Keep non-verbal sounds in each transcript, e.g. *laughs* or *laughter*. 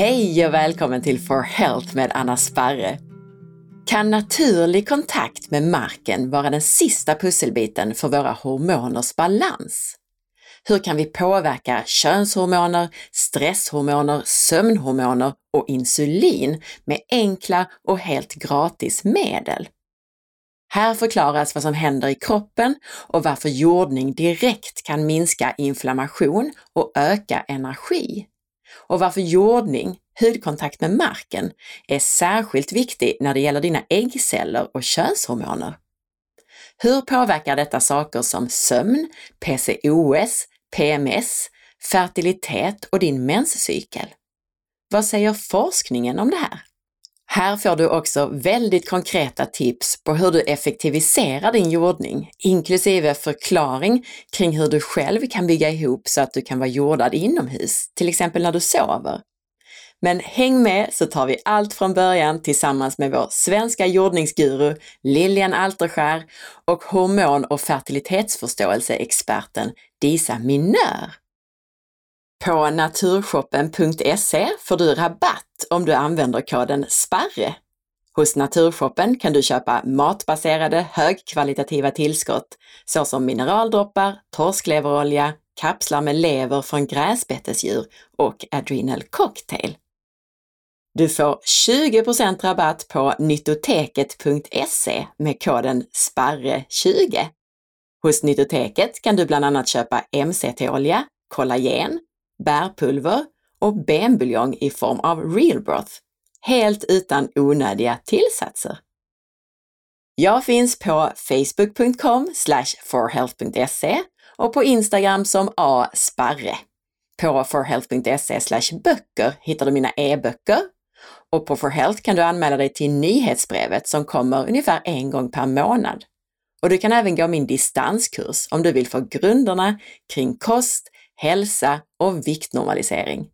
Hej och välkommen till For Health med Anna Sparre. Kan naturlig kontakt med marken vara den sista pusselbiten för våra hormoners balans? Hur kan vi påverka könshormoner, stresshormoner, sömnhormoner och insulin med enkla och helt gratis medel? Här förklaras vad som händer i kroppen och varför jordning direkt kan minska inflammation och öka energi. Och varför jordning, hudkontakt med marken, är särskilt viktig när det gäller dina äggceller och könshormoner. Hur påverkar detta saker som sömn, PCOS, PMS, fertilitet och din menscykel? Vad säger forskningen om det här? Här får du också väldigt konkreta tips på hur du effektiviserar din jordning, inklusive förklaring kring hur du själv kan bygga ihop så att du kan vara jordad inomhus, till exempel när du sover. Men häng med så tar vi allt från början tillsammans med vår svenska jordningsguru Lilian Alterskär och hormon och fertilitetsförståelseexperten Disa Minör. På naturshoppen.se får du rabatt om du använder koden SPARRE. Hos Naturshoppen kan du köpa matbaserade högkvalitativa tillskott såsom mineraldroppar, torskleverolja, kapslar med lever från gräsbetesdjur och Adrenal Cocktail. Du får 20% rabatt på nyttoteket.se med koden SPARRE20. Hos Nyttoteket kan du bland annat köpa MCT-olja, kollagen, bärpulver och benbuljong i form av real broth, helt utan onödiga tillsatser. Jag finns på facebook.com forhealth.se och på Instagram som asparre. På forhealth.se böcker hittar du mina e-böcker och på forhealth kan du anmäla dig till nyhetsbrevet som kommer ungefär en gång per månad. Och du kan även gå min distanskurs om du vill få grunderna kring kost, hälsa och viktnormalisering.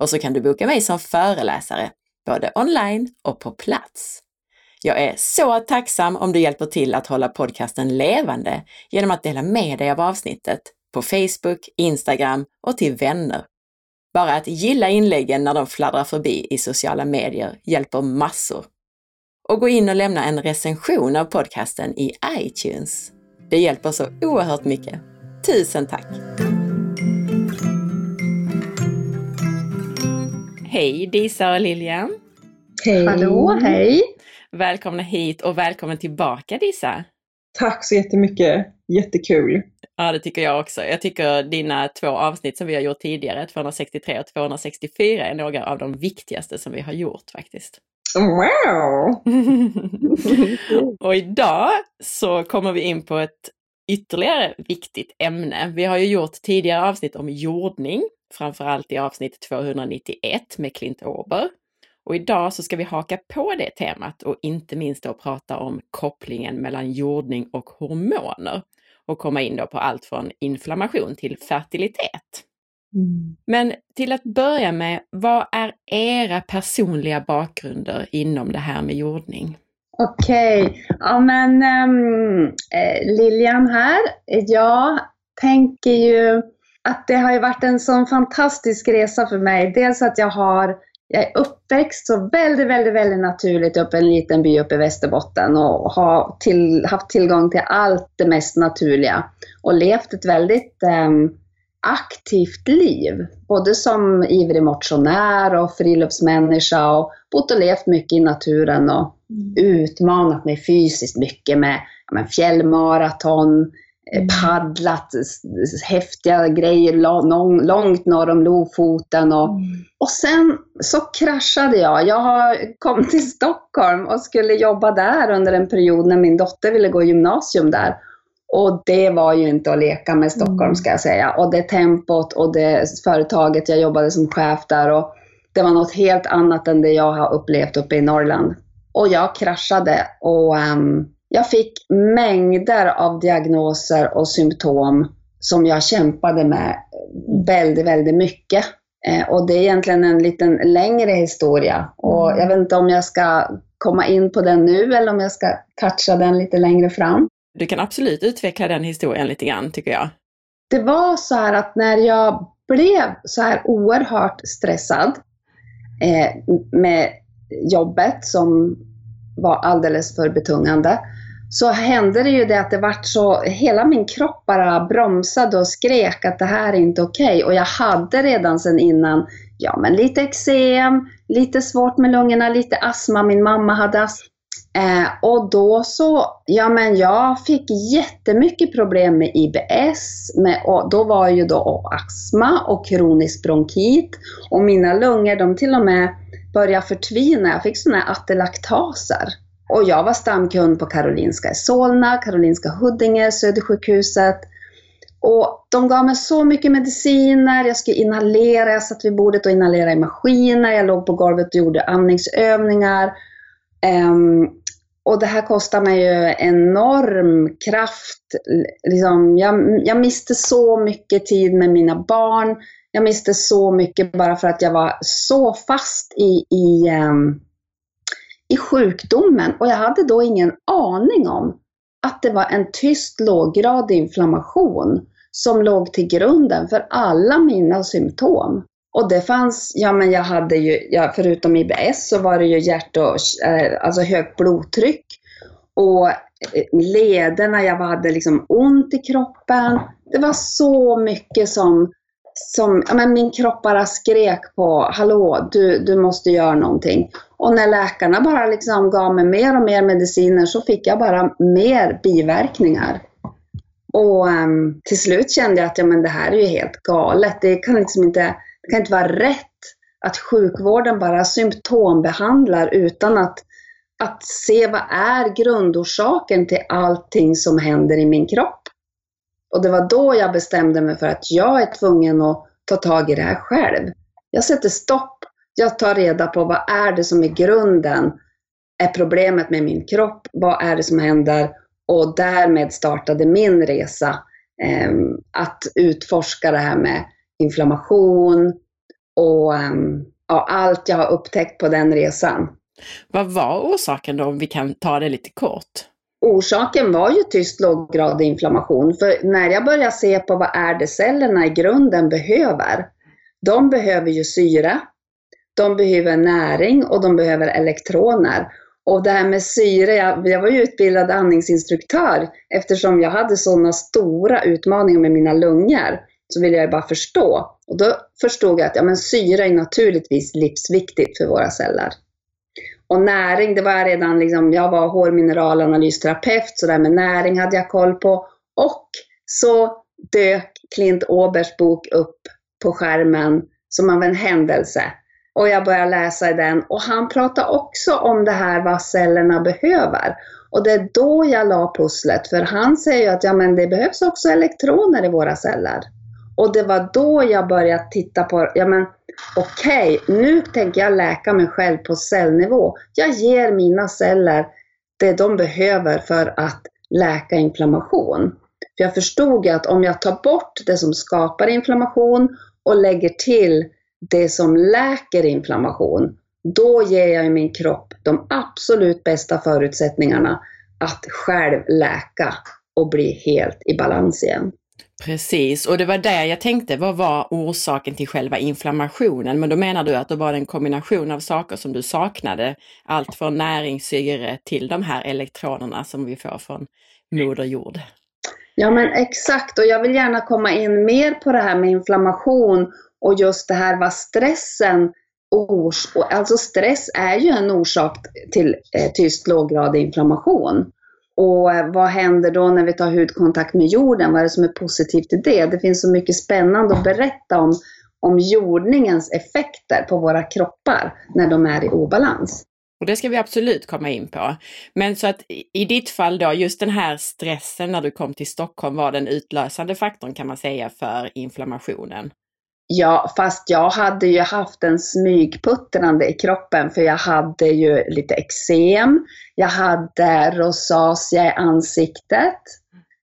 Och så kan du boka mig som föreläsare, både online och på plats. Jag är så tacksam om du hjälper till att hålla podcasten levande genom att dela med dig av avsnittet på Facebook, Instagram och till vänner. Bara att gilla inläggen när de fladdrar förbi i sociala medier hjälper massor. Och gå in och lämna en recension av podcasten i iTunes. Det hjälper så oerhört mycket. Tusen tack! Hej Disa och Lilian! Hej! Hallå, hej! Välkomna hit och välkommen tillbaka Disa! Tack så jättemycket! Jättekul! Ja, det tycker jag också. Jag tycker dina två avsnitt som vi har gjort tidigare, 263 och 264, är några av de viktigaste som vi har gjort faktiskt. Wow! *laughs* och idag så kommer vi in på ett ytterligare viktigt ämne. Vi har ju gjort tidigare avsnitt om jordning framförallt i avsnitt 291 med Clint Ober. Och idag så ska vi haka på det temat och inte minst då prata om kopplingen mellan jordning och hormoner och komma in då på allt från inflammation till fertilitet. Mm. Men till att börja med, vad är era personliga bakgrunder inom det här med jordning? Okej, okay. ja men um, Lilian här. Jag tänker ju att det har ju varit en sån fantastisk resa för mig. Dels att jag har jag är uppväxt så väldigt, väldigt, väldigt naturligt upp i en liten by uppe i Västerbotten och har till, haft tillgång till allt det mest naturliga och levt ett väldigt eh, aktivt liv. Både som ivrig motionär och friluftsmänniska och bott och levt mycket i naturen och mm. utmanat mig fysiskt mycket med ja, fjällmaraton. Paddlat häftiga grejer långt norr om Lofoten. Och, mm. och sen så kraschade jag. Jag kom till Stockholm och skulle jobba där under en period när min dotter ville gå gymnasium där. Och det var ju inte att leka med Stockholm mm. ska jag säga. Och det tempot och det företaget, jag jobbade som chef där. Och det var något helt annat än det jag har upplevt uppe i Norrland. Och jag kraschade och um, jag fick mängder av diagnoser och symptom som jag kämpade med väldigt, väldigt mycket. Eh, och det är egentligen en liten längre historia. Och mm. jag vet inte om jag ska komma in på den nu eller om jag ska toucha den lite längre fram. Du kan absolut utveckla den historien lite grann, tycker jag. Det var så här att när jag blev så här oerhört stressad eh, med jobbet som var alldeles för betungande så hände det ju det att det vart så, hela min kropp bara bromsade och skrek att det här är inte okej. Okay. Och jag hade redan sedan innan, ja men lite eksem, lite svårt med lungorna, lite astma, min mamma hade astma. Eh, och då så, ja men jag fick jättemycket problem med IBS, med, och då var ju då astma och kronisk bronkit. Och mina lungor, de till och med började förtvina. Jag fick sådana här atelaktaser. Och jag var stamkund på Karolinska i Solna, Karolinska Huddinge, Södersjukhuset. Och de gav mig så mycket mediciner, jag skulle inhalera, jag satt vid bordet och inhalerade i maskiner, jag låg på golvet och gjorde andningsövningar. Um, och det här kostar mig ju enorm kraft. Liksom, jag, jag miste så mycket tid med mina barn. Jag miste så mycket bara för att jag var så fast i, i um, i sjukdomen och jag hade då ingen aning om att det var en tyst låggradig inflammation som låg till grunden för alla mina symptom. Och det fanns, ja men jag hade ju, ja, förutom IBS så var det ju hjärt och, eh, alltså högt blodtryck och eh, lederna, jag hade liksom ont i kroppen. Det var så mycket som, som men min kropp bara skrek på, hallå, du, du måste göra någonting. Och när läkarna bara liksom gav mig mer och mer mediciner så fick jag bara mer biverkningar. Och um, till slut kände jag att ja, men det här är ju helt galet. Det kan, liksom inte, det kan inte vara rätt att sjukvården bara symptombehandlar utan att, att se vad är grundorsaken till allting som händer i min kropp. Och det var då jag bestämde mig för att jag är tvungen att ta tag i det här själv. Jag sätter stopp jag tar reda på vad är det som i grunden är problemet med min kropp? Vad är det som händer? Och därmed startade min resa eh, att utforska det här med inflammation och eh, ja, allt jag har upptäckt på den resan. Vad var orsaken då, om vi kan ta det lite kort? Orsaken var ju tyst låggradig inflammation. För när jag började se på vad är det cellerna i grunden behöver. De behöver ju syre, de behöver näring och de behöver elektroner. Och det här med syre, jag, jag var ju utbildad andningsinstruktör eftersom jag hade sådana stora utmaningar med mina lungor. Så ville jag bara förstå. Och då förstod jag att ja, men syre är naturligtvis livsviktigt för våra celler. Och näring, det var jag redan, liksom, jag var hårmineralanalysterapeut, så det här med näring hade jag koll på. Och så dök Clint Åbers bok upp på skärmen som av en händelse. Och jag började läsa i den och han pratade också om det här vad cellerna behöver. Och det är då jag la pusslet, för han säger ju att ja, men det behövs också elektroner i våra celler. Och det var då jag började titta på, ja men okej, okay, nu tänker jag läka mig själv på cellnivå. Jag ger mina celler det de behöver för att läka inflammation. För jag förstod att om jag tar bort det som skapar inflammation och lägger till det som läker inflammation, då ger jag min kropp de absolut bästa förutsättningarna att själv läka och bli helt i balans igen. Precis, och det var där jag tänkte, vad var orsaken till själva inflammationen? Men då menar du att det var en kombination av saker som du saknade, allt från näringssyre till de här elektronerna som vi får från Moder Jord. Ja men exakt, och jag vill gärna komma in mer på det här med inflammation och just det här vad stressen ors alltså stress är ju en orsak till eh, tyst låggradig inflammation. Och vad händer då när vi tar hudkontakt med jorden? Vad är det som är positivt i det? Det finns så mycket spännande att berätta om, om jordningens effekter på våra kroppar när de är i obalans. Och det ska vi absolut komma in på. Men så att i ditt fall då, just den här stressen när du kom till Stockholm var den utlösande faktorn kan man säga för inflammationen? Ja, fast jag hade ju haft en smygputtrande i kroppen för jag hade ju lite eksem, jag hade rosacea i ansiktet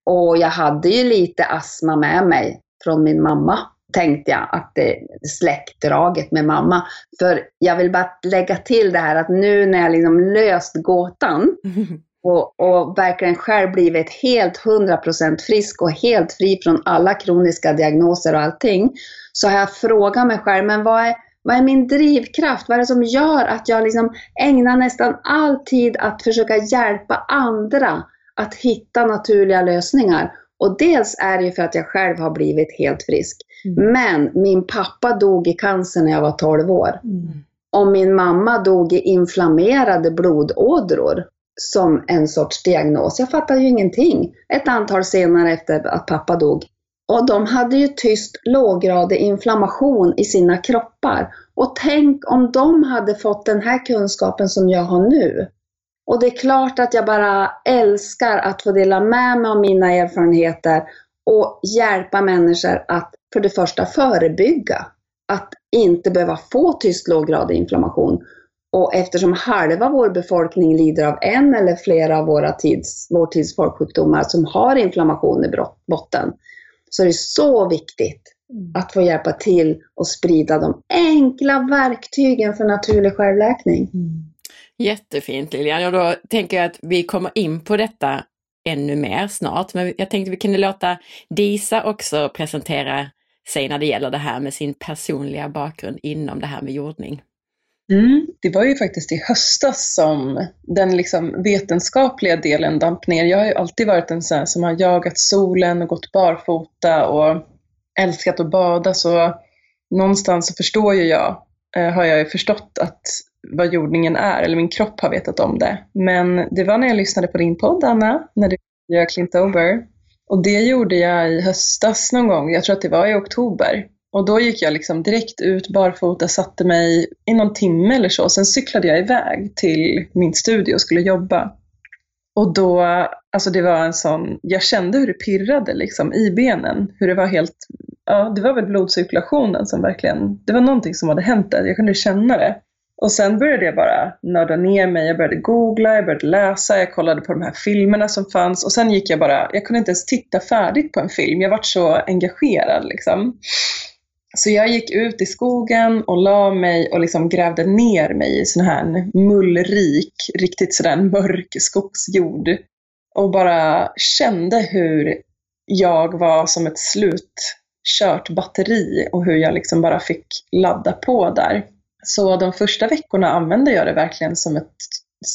och jag hade ju lite astma med mig från min mamma. Tänkte jag att det släktdraget med mamma. För jag vill bara lägga till det här att nu när jag liksom löst gåtan *laughs* och, och verkligen själv blivit helt 100% frisk och helt fri från alla kroniska diagnoser och allting, så har jag frågat mig själv, men vad är, vad är min drivkraft? Vad är det som gör att jag liksom ägnar nästan all tid att försöka hjälpa andra att hitta naturliga lösningar? Och dels är det ju för att jag själv har blivit helt frisk. Mm. Men min pappa dog i cancer när jag var 12 år. Mm. Och min mamma dog i inflammerade blodådror som en sorts diagnos. Jag fattade ju ingenting ett antal senare efter att pappa dog. Och de hade ju tyst låggradig inflammation i sina kroppar. Och tänk om de hade fått den här kunskapen som jag har nu. Och det är klart att jag bara älskar att få dela med mig av mina erfarenheter och hjälpa människor att för det första förebygga att inte behöva få tyst låggradig inflammation. Och eftersom halva vår befolkning lider av en eller flera av våra tids, vår tids folksjukdomar som har inflammation i botten, så är det så viktigt mm. att få hjälpa till och sprida de enkla verktygen för naturlig självläkning. Mm. Jättefint Lilian, och då tänker jag att vi kommer in på detta ännu mer snart, men jag tänkte vi kunde låta Disa också presentera sig när det gäller det här med sin personliga bakgrund inom det här med jordning. Mm, det var ju faktiskt i höstas som den liksom vetenskapliga delen damp ner. Jag har ju alltid varit en sån som har jagat solen och gått barfota och älskat att bada så någonstans så förstår ju jag, eh, har jag ju förstått att vad jordningen är, eller min kropp har vetat om det. Men det var när jag lyssnade på din podd Anna, när du gör Clint Over. Och det gjorde jag i höstas någon gång, jag tror att det var i oktober. Och då gick jag liksom direkt ut barfota, satte mig i någon timme eller så. Sen cyklade jag iväg till min studio och skulle jobba. Och då, alltså det var en sån, jag kände hur det pirrade liksom i benen. Hur det var helt, ja det var väl blodcirkulationen som verkligen, det var någonting som hade hänt där. Jag kunde känna det. Och sen började jag bara nörda ner mig. Jag började googla, jag började läsa, jag kollade på de här filmerna som fanns och sen gick jag bara, jag kunde inte ens titta färdigt på en film. Jag vart så engagerad liksom. Så jag gick ut i skogen och la mig och liksom grävde ner mig i sån här mullrik, riktigt sådär mörk skogsjord. Och bara kände hur jag var som ett slutkört batteri och hur jag liksom bara fick ladda på där. Så de första veckorna använde jag det verkligen som ett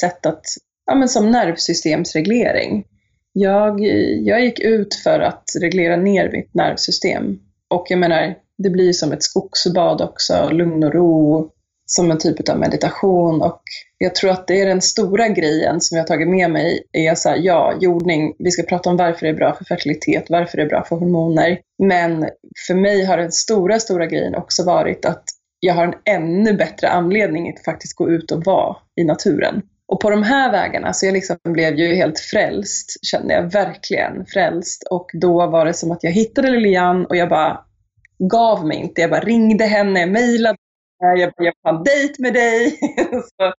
sätt att, ja men som nervsystemsreglering. Jag, jag gick ut för att reglera ner mitt nervsystem. Och jag menar, det blir som ett skogsbad också, lugn och ro, som en typ av meditation. Och jag tror att det är den stora grejen som jag har tagit med mig, är så här, ja, jordning, vi ska prata om varför det är bra för fertilitet, varför det är bra för hormoner. Men för mig har den stora, stora grejen också varit att jag har en ännu bättre anledning att faktiskt gå ut och vara i naturen. Och på de här vägarna, så jag liksom blev ju helt frälst, kände jag verkligen frälst. Och då var det som att jag hittade Lilian och jag bara gav mig inte. Jag bara ringde henne, mejlade, jag bara, jag får en dejt med dig. *laughs* så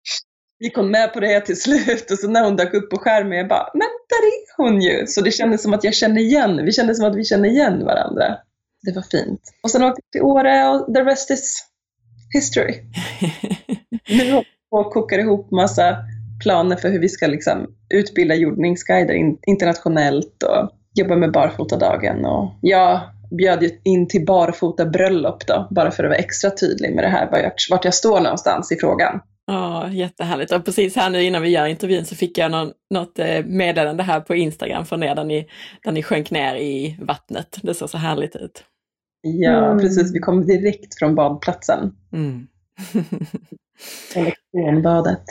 gick hon med på det till slut och så när hon dök upp på skärmen, jag bara, men där är hon ju! Så det kändes som att jag kände igen, vi kände som att vi kände igen varandra. Det var fint. Och sen åkte vi till Åre och the rest is history. *laughs* nu håller vi på och kokar ihop massa planer för hur vi ska liksom utbilda jordningsguider internationellt och jobba med barfotadagen. Och jag bjöd in till barfota bröllop då, bara för att vara extra tydlig med det här, vart jag står någonstans i frågan. Ja, jättehärligt. Och precis här nu innan vi gör intervjun så fick jag någon, något eh, meddelande här på Instagram från er där ni, där ni sjönk ner i vattnet. Det såg så härligt ut. Ja, mm. precis. Vi kom direkt från badplatsen. Mm. Elektronbadet.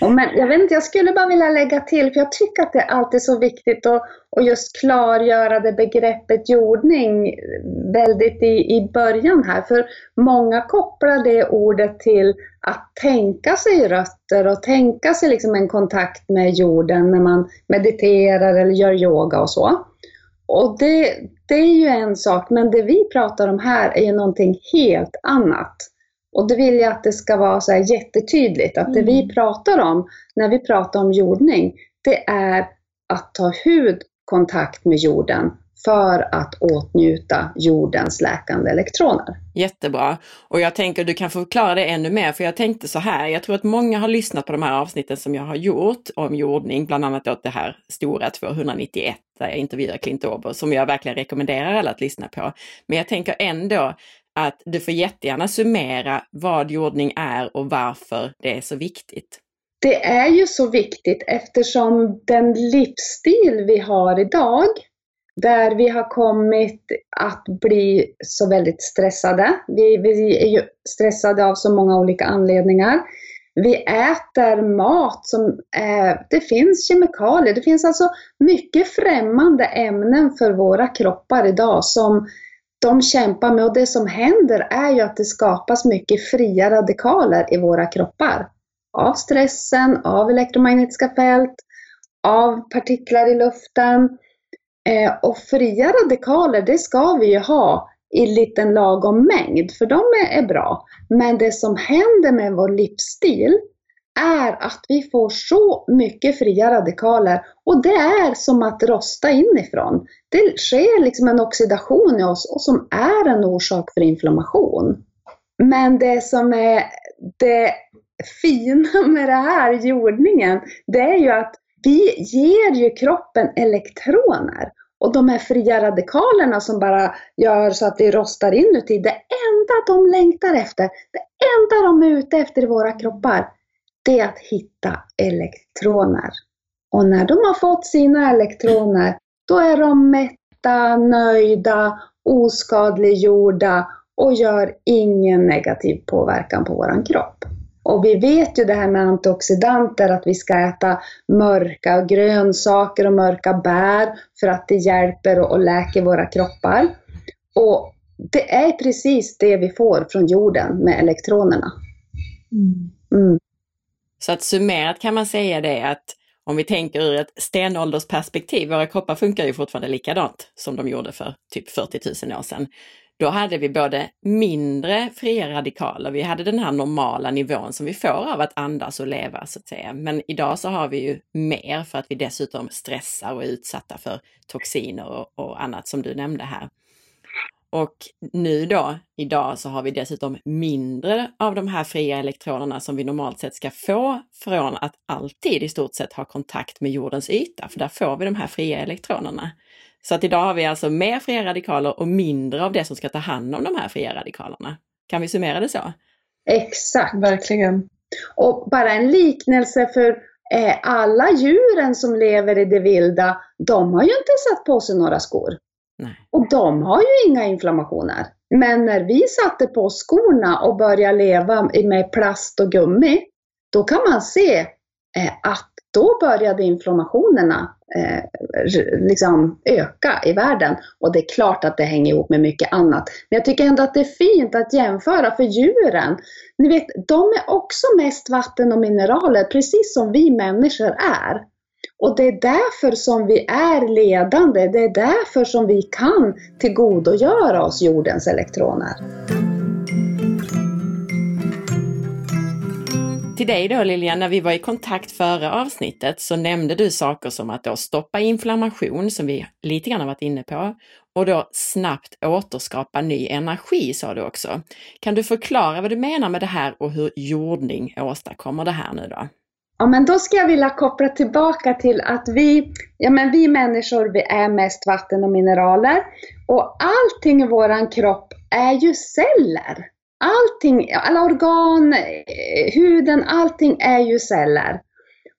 men jag vet inte, jag skulle bara vilja lägga till, för jag tycker att det är alltid så viktigt att, att just klargöra det begreppet jordning väldigt i, i början här. För många kopplar det ordet till att tänka sig rötter och tänka sig liksom en kontakt med jorden när man mediterar eller gör yoga och så. Och det, det är ju en sak, men det vi pratar om här är ju någonting helt annat. Och det vill jag att det ska vara så jättetydligt, att det vi mm. pratar om när vi pratar om jordning, det är att ta hudkontakt med jorden för att åtnjuta jordens läkande elektroner. Jättebra. Och jag tänker du kan förklara det ännu mer, för jag tänkte så här, jag tror att många har lyssnat på de här avsnitten som jag har gjort om jordning, bland annat åt det här stora 291 där jag intervjuar Clint Ober, som jag verkligen rekommenderar alla att lyssna på. Men jag tänker ändå att du får jättegärna summera vad jordning är och varför det är så viktigt. Det är ju så viktigt eftersom den livsstil vi har idag, där vi har kommit att bli så väldigt stressade. Vi, vi är ju stressade av så många olika anledningar. Vi äter mat som, eh, det finns kemikalier, det finns alltså mycket främmande ämnen för våra kroppar idag som de kämpar med och det som händer är ju att det skapas mycket fria radikaler i våra kroppar. Av stressen, av elektromagnetiska fält, av partiklar i luften. Eh, och fria radikaler, det ska vi ju ha i liten lagom mängd, för de är, är bra. Men det som händer med vår livsstil är att vi får så mycket fria radikaler och det är som att rosta inifrån. Det sker liksom en oxidation i oss och som är en orsak för inflammation. Men det som är det fina med det här jordningen, det är ju att vi ger ju kroppen elektroner. Och de här fria radikalerna som bara gör så att vi rostar inuti, det enda de längtar efter, det enda de är ute efter i våra kroppar, det är att hitta elektroner. Och när de har fått sina elektroner, då är de mätta, nöjda, oskadliggjorda och gör ingen negativ påverkan på våran kropp. Och vi vet ju det här med antioxidanter, att vi ska äta mörka grönsaker och mörka bär för att det hjälper och läker våra kroppar. Och det är precis det vi får från jorden med elektronerna. Mm. Så att summerat kan man säga det att om vi tänker ur ett stenåldersperspektiv, våra kroppar funkar ju fortfarande likadant som de gjorde för typ 40 000 år sedan. Då hade vi både mindre fria radikaler, vi hade den här normala nivån som vi får av att andas och leva så att säga. Men idag så har vi ju mer för att vi dessutom stressar och är utsatta för toxiner och, och annat som du nämnde här. Och nu då, idag, så har vi dessutom mindre av de här fria elektronerna som vi normalt sett ska få från att alltid i stort sett ha kontakt med jordens yta, för där får vi de här fria elektronerna. Så att idag har vi alltså mer fria radikaler och mindre av det som ska ta hand om de här fria radikalerna. Kan vi summera det så? Exakt. Verkligen. Och bara en liknelse för eh, alla djuren som lever i det vilda, de har ju inte satt på sig några skor. Nej. Och de har ju inga inflammationer. Men när vi satte på skorna och började leva med plast och gummi, då kan man se eh, att då började inflammationerna eh, liksom öka i världen. Och det är klart att det hänger ihop med mycket annat. Men jag tycker ändå att det är fint att jämföra för djuren. Ni vet, de är också mest vatten och mineraler, precis som vi människor är. Och det är därför som vi är ledande, det är därför som vi kan tillgodogöra oss jordens elektroner. Till dig då Lilian, när vi var i kontakt före avsnittet så nämnde du saker som att då stoppa inflammation, som vi lite grann har varit inne på, och då snabbt återskapa ny energi sa du också. Kan du förklara vad du menar med det här och hur jordning åstadkommer det här nu då? Ja, men då ska jag vilja koppla tillbaka till att vi, ja men vi människor, vi är mest vatten och mineraler. Och allting i våran kropp är ju celler. Allting, alla organ, eh, huden, allting är ju celler.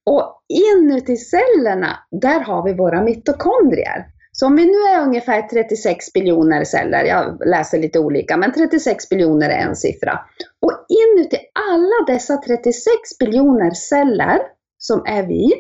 Och inuti cellerna, där har vi våra mitokondrier. Så om vi nu är ungefär 36 biljoner celler, jag läser lite olika, men 36 biljoner är en siffra. Och inuti alla dessa 36 biljoner celler, som är vi,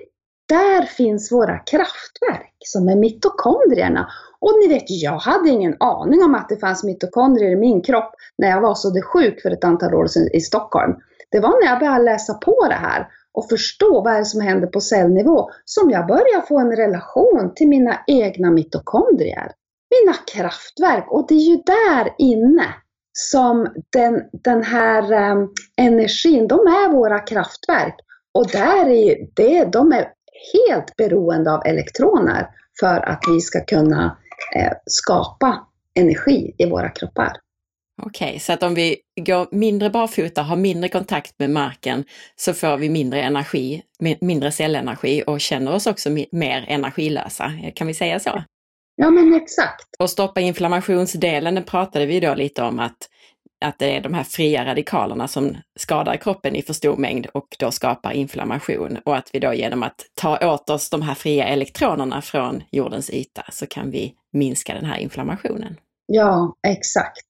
där finns våra kraftverk som är mitokondrierna. Och ni vet, jag hade ingen aning om att det fanns mitokondrier i min kropp när jag var så sjuk för ett antal år sedan i Stockholm. Det var när jag började läsa på det här och förstå vad det är som händer på cellnivå som jag börjar få en relation till mina egna mitokondrier. Mina kraftverk. Och det är ju där inne som den, den här um, energin, de är våra kraftverk. Och där är det, de är helt beroende av elektroner för att vi ska kunna eh, skapa energi i våra kroppar. Okej, okay, så att om vi går mindre barfota, har mindre kontakt med marken, så får vi mindre energi, mindre cellenergi och känner oss också mer energilösa. Kan vi säga så? Ja, men exakt. Och stoppa inflammationsdelen, det pratade vi då lite om att att det är de här fria radikalerna som skadar kroppen i för stor mängd och då skapar inflammation. Och att vi då genom att ta åt oss de här fria elektronerna från jordens yta så kan vi minska den här inflammationen. Ja, exakt.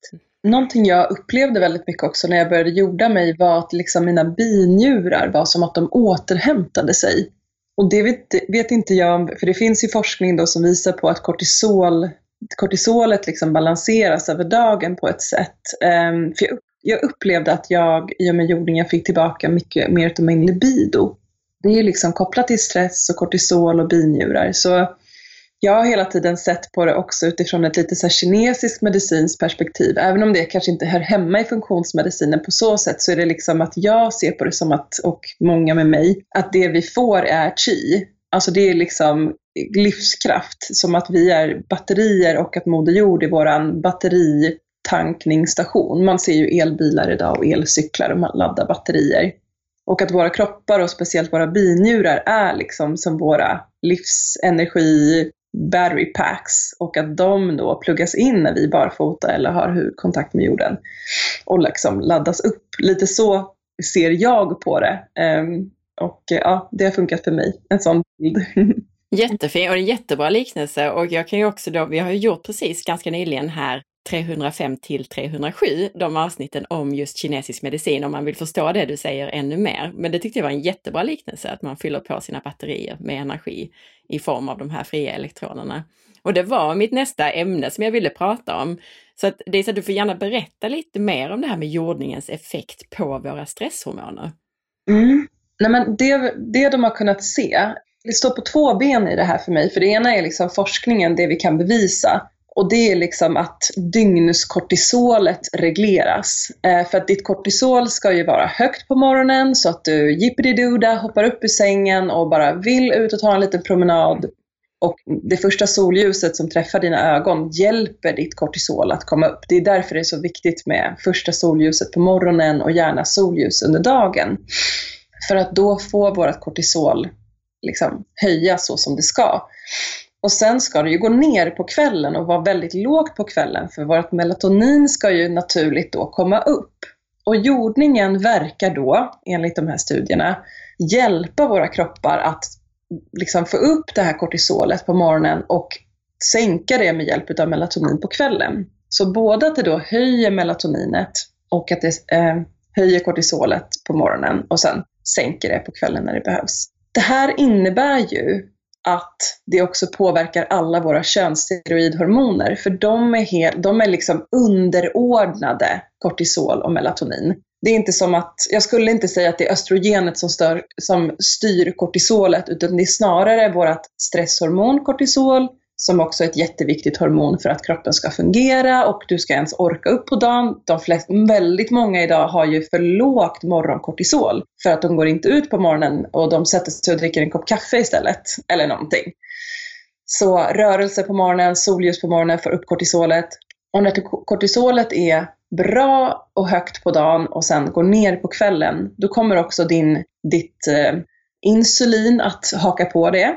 Någonting jag upplevde väldigt mycket också när jag började jorda mig var att liksom mina binjurar var som att de återhämtade sig. Och det vet, vet inte jag, för det finns ju forskning då som visar på att kortisol kortisolet liksom balanseras över dagen på ett sätt. Um, för jag, jag, upplevde att jag i och med jordningen fick tillbaka mycket mer av min libido. Det är liksom kopplat till stress och kortisol och binjurar. Så jag har hela tiden sett på det också utifrån ett lite så kinesiskt medicinskt perspektiv. Även om det kanske inte hör hemma i funktionsmedicinen på så sätt så är det liksom att jag ser på det som att, och många med mig, att det vi får är chi. Alltså det är liksom livskraft, som att vi är batterier och att Moder Jord är våran batteritankningsstation. Man ser ju elbilar idag och elcyklar och man laddar batterier. Och att våra kroppar och speciellt våra binjurar är liksom som våra livsenergi battery packs och att de då pluggas in när vi är barfota eller har kontakt med jorden och liksom laddas upp. Lite så ser jag på det. Ehm, och eh, ja, det har funkat för mig, en sån bild. *laughs* Jättefin och en jättebra liknelse och jag kan ju också då, vi har ju gjort precis ganska nyligen här 305 till 307, de avsnitten om just kinesisk medicin om man vill förstå det du säger ännu mer. Men det tyckte jag var en jättebra liknelse, att man fyller på sina batterier med energi i form av de här fria elektronerna. Och det var mitt nästa ämne som jag ville prata om. Så att det är så att du får gärna berätta lite mer om det här med jordningens effekt på våra stresshormoner. Mm. Nej, men det, det de har kunnat se det står på två ben i det här för mig. För det ena är liksom forskningen, det vi kan bevisa. Och det är liksom att dygnskortisolet regleras. Eh, för att ditt kortisol ska ju vara högt på morgonen så att du jippidi hoppar upp ur sängen och bara vill ut och ta en liten promenad. Och det första solljuset som träffar dina ögon hjälper ditt kortisol att komma upp. Det är därför det är så viktigt med första solljuset på morgonen och gärna solljus under dagen. För att då får vårt kortisol liksom höjas så som det ska. Och sen ska det ju gå ner på kvällen och vara väldigt lågt på kvällen för vårt melatonin ska ju naturligt då komma upp. Och jordningen verkar då, enligt de här studierna, hjälpa våra kroppar att liksom få upp det här kortisolet på morgonen och sänka det med hjälp av melatonin på kvällen. Så både att det då höjer melatoninet och att det eh, höjer kortisolet på morgonen och sen sänker det på kvällen när det behövs. Det här innebär ju att det också påverkar alla våra könssteroidhormoner, för de är, helt, de är liksom underordnade kortisol och melatonin. Det är inte som att, jag skulle inte säga att det är östrogenet som, stör, som styr kortisolet, utan det är snarare vårt stresshormon kortisol som också är ett jätteviktigt hormon för att kroppen ska fungera och du ska ens orka upp på dagen. De flest, väldigt många idag har ju för lågt morgonkortisol för att de går inte ut på morgonen och de sätter sig och dricker en kopp kaffe istället eller någonting. Så rörelse på morgonen, solljus på morgonen får upp kortisolet. Och när kortisolet är bra och högt på dagen och sen går ner på kvällen, då kommer också din, ditt eh, insulin att haka på det.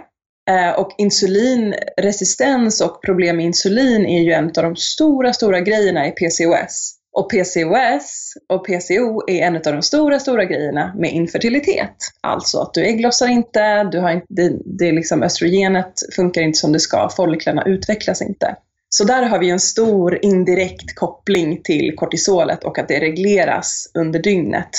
Eh, och insulinresistens och problem med insulin är ju en av de stora, stora grejerna i PCOS. Och PCOS och PCO är en av de stora, stora grejerna med infertilitet. Alltså att du ägglossar inte, du har inte det, det liksom östrogenet funkar inte som det ska, folliklarna utvecklas inte. Så där har vi en stor indirekt koppling till kortisolet och att det regleras under dygnet.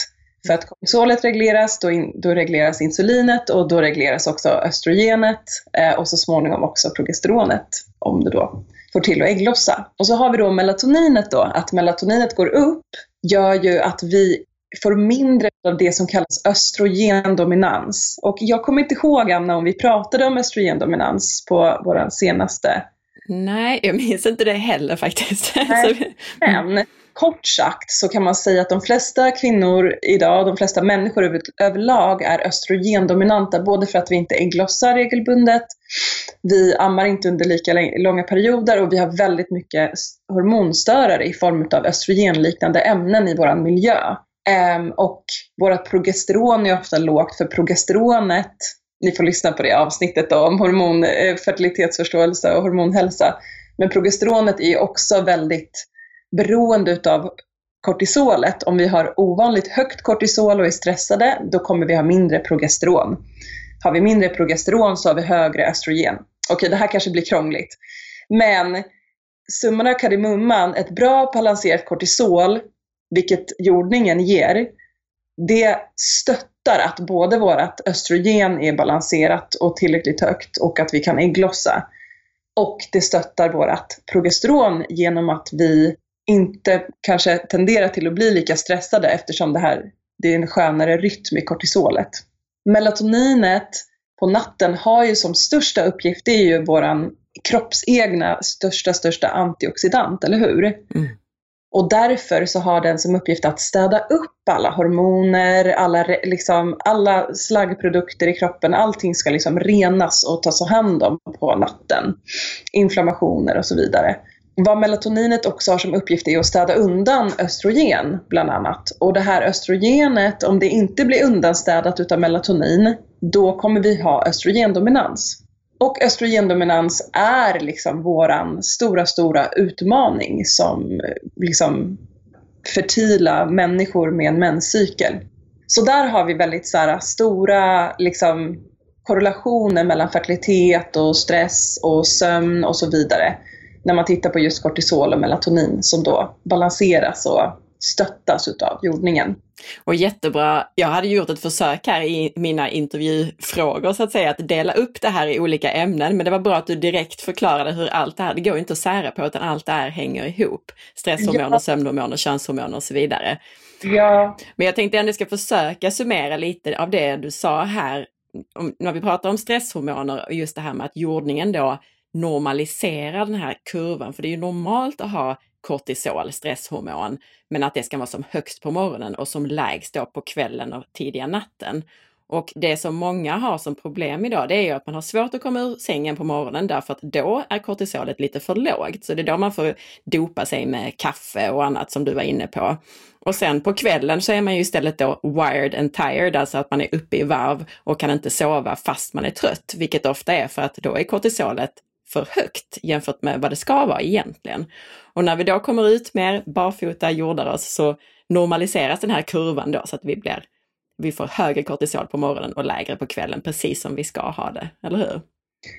För att kortisolet regleras, då, in, då regleras insulinet och då regleras också östrogenet eh, och så småningom också progesteronet om det då får till att ägglossa. Och så har vi då melatoninet då, att melatoninet går upp gör ju att vi får mindre av det som kallas östrogendominans. Och jag kommer inte ihåg, Anna, om vi pratade om östrogendominans på vår senaste Nej, jag minns inte det heller faktiskt. Nej, *laughs* men kort sagt så kan man säga att de flesta kvinnor idag, de flesta människor över, överlag är östrogendominanta, både för att vi inte ägglossar regelbundet, vi ammar inte under lika långa perioder och vi har väldigt mycket hormonstörare i form av östrogenliknande ämnen i vår miljö. Ehm, och vårt progesteron är ofta lågt för progesteronet ni får lyssna på det avsnittet då, om hormon, eh, fertilitetsförståelse och hormonhälsa. Men progesteronet är också väldigt beroende utav kortisolet. Om vi har ovanligt högt kortisol och är stressade, då kommer vi ha mindre progesteron. Har vi mindre progesteron så har vi högre östrogen. Okej, det här kanske blir krångligt. Men summan av kardemumman, ett bra balanserat kortisol, vilket jordningen ger, det stöttar att både vårt östrogen är balanserat och tillräckligt högt och att vi kan ägglossa. Och det stöttar vårt progesteron genom att vi inte kanske tenderar till att bli lika stressade eftersom det här det är en skönare rytm i kortisolet. Melatoninet på natten har ju som största uppgift, det är ju våran kroppsegna största, största antioxidant, eller hur? Mm. Och därför så har den som uppgift att städa upp alla hormoner, alla, liksom, alla slaggprodukter i kroppen. Allting ska liksom renas och tas hand om på natten. Inflammationer och så vidare. Vad melatoninet också har som uppgift är att städa undan östrogen bland annat. Och det här östrogenet, om det inte blir undanstädat utav melatonin, då kommer vi ha östrogendominans. Och östrogendominans är liksom våran stora, stora utmaning som liksom fertila människor med en menscykel. Så där har vi väldigt så här, stora liksom, korrelationer mellan fertilitet och stress och sömn och så vidare. När man tittar på just kortisol och melatonin som då balanseras och stöttas utav jordningen. Och jättebra, jag hade gjort ett försök här i mina intervjufrågor så att säga, att dela upp det här i olika ämnen, men det var bra att du direkt förklarade hur allt det här, det går inte att sära på utan allt det här hänger ihop. Stresshormoner, ja. sömnhormoner, könshormoner och så vidare. Ja. Men jag tänkte ändå ska försöka summera lite av det du sa här, om, när vi pratar om stresshormoner och just det här med att jordningen då normalisera den här kurvan, för det är ju normalt att ha kortisol, stresshormon, men att det ska vara som högst på morgonen och som lägst då på kvällen och tidiga natten. Och det som många har som problem idag, det är ju att man har svårt att komma ur sängen på morgonen därför att då är kortisolet lite för lågt. Så det är då man får dopa sig med kaffe och annat som du var inne på. Och sen på kvällen så är man ju istället då wired and tired, alltså att man är uppe i varv och kan inte sova fast man är trött, vilket ofta är för att då är kortisolet för högt jämfört med vad det ska vara egentligen. Och när vi då kommer ut mer barfota, jordar oss, så normaliseras den här kurvan då så att vi blir vi får högre kortisol på morgonen och lägre på kvällen, precis som vi ska ha det, eller hur?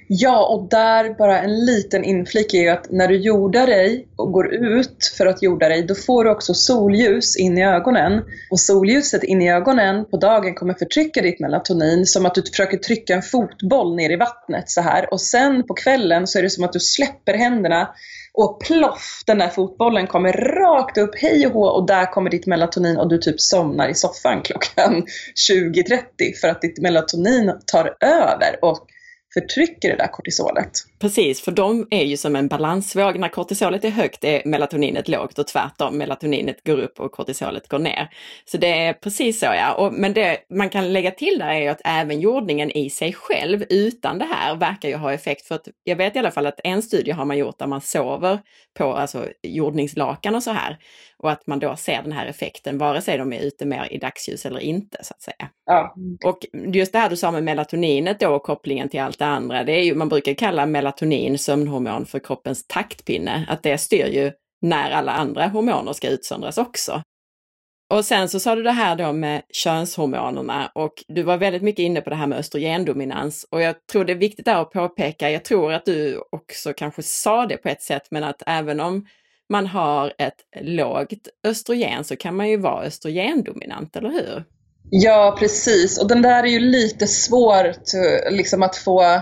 Ja, och där bara en liten inflik är ju att när du jordar dig och går ut för att jorda dig, då får du också solljus in i ögonen. Och solljuset in i ögonen på dagen kommer förtrycka ditt melatonin som att du försöker trycka en fotboll ner i vattnet så här. Och sen på kvällen så är det som att du släpper händerna och ploff, den där fotbollen kommer rakt upp, hej och hå, och där kommer ditt melatonin och du typ somnar i soffan klockan *laughs* 20.30 för att ditt melatonin tar över och förtrycker det där kortisolet. Precis, för de är ju som en balansvåg. När kortisolet är högt är melatoninet lågt och tvärtom, melatoninet går upp och kortisolet går ner. Så det är precis så ja. Och, men det man kan lägga till där är ju att även jordningen i sig själv utan det här verkar ju ha effekt. För att jag vet i alla fall att en studie har man gjort där man sover på alltså jordningslakan och så här. Och att man då ser den här effekten vare sig de är ute mer i dagsljus eller inte så att säga. Ja. Och just det här du sa med melatoninet då och kopplingen till allt det andra, det är ju, man brukar kalla melatonin sömnhormon för kroppens taktpinne. Att det styr ju när alla andra hormoner ska utsöndras också. Och sen så sa du det här då med könshormonerna och du var väldigt mycket inne på det här med östrogendominans. Och jag tror det är viktigt där att påpeka, jag tror att du också kanske sa det på ett sätt, men att även om man har ett lågt östrogen så kan man ju vara östrogendominant, eller hur? Ja, precis. Och den där är ju lite svår liksom, att få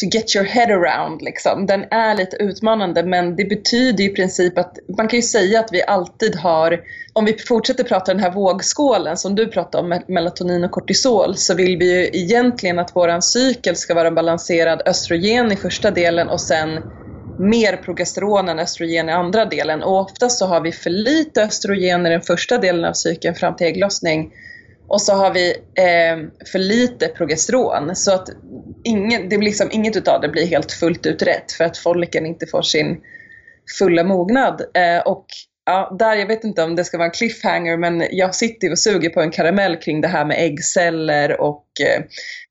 to get your head around. Liksom. Den är lite utmanande men det betyder i princip att man kan ju säga att vi alltid har, om vi fortsätter prata den här vågskålen som du pratade om, melatonin och kortisol, så vill vi ju egentligen att våran cykel ska vara balanserad östrogen i första delen och sen mer progesteron än östrogen i andra delen. Och oftast så har vi för lite östrogen i den första delen av cykeln fram till ägglossning och så har vi eh, för lite progesteron. Så att ingen, det blir liksom, inget utav det blir helt fullt ut rätt för att folliken inte får sin fulla mognad. Eh, och ja, där, jag vet inte om det ska vara en cliffhanger, men jag sitter och suger på en karamell kring det här med äggceller och eh,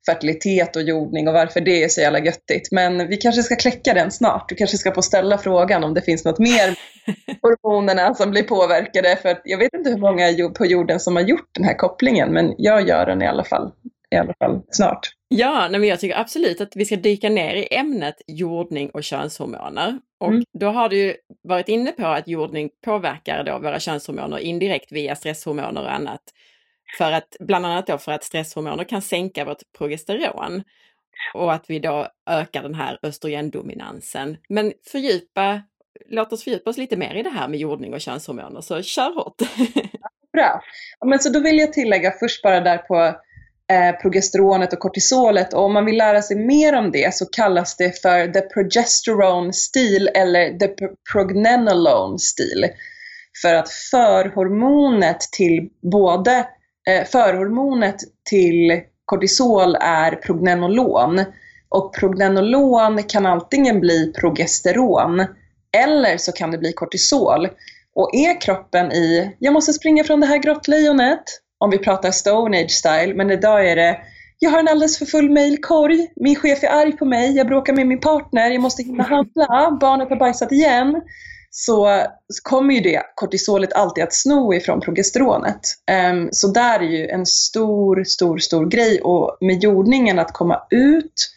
fertilitet och jordning och varför det är så jävla göttigt. Men vi kanske ska kläcka den snart. Du kanske ska få ställa frågan om det finns något mer *laughs* hormonerna som blir påverkade. För jag vet inte hur många på jorden som har gjort den här kopplingen, men jag gör den i alla fall, i alla fall snart. Ja, nej, men jag tycker absolut att vi ska dyka ner i ämnet jordning och könshormoner. Och mm. då har du varit inne på att jordning påverkar då våra könshormoner indirekt via stresshormoner och annat. För att, bland annat då för att stresshormoner kan sänka vårt progesteron och att vi då ökar den här östrogendominansen. Men fördjupa, låt oss fördjupa oss lite mer i det här med jordning och könshormoner, så kör hårt! *laughs* Bra! Men så då vill jag tillägga först bara där på Eh, progesteronet och kortisolet. Och om man vill lära sig mer om det så kallas det för the progesterone stil eller the prognenolone stil. För att förhormonet till både eh, förhormonet till kortisol är prognenolon. Och prognenolon kan antingen bli progesteron eller så kan det bli kortisol. Och är kroppen i, jag måste springa från det här grottlejonet, om vi pratar Stone Age style, men idag är det jag har en alldeles för full mailkorg, min chef är arg på mig, jag bråkar med min partner, jag måste hinna handla, barnet har bajsat igen. Så kommer ju det kortisolet alltid att sno ifrån progesteronet. Ehm, så där är ju en stor, stor, stor grej och med jordningen att komma ut,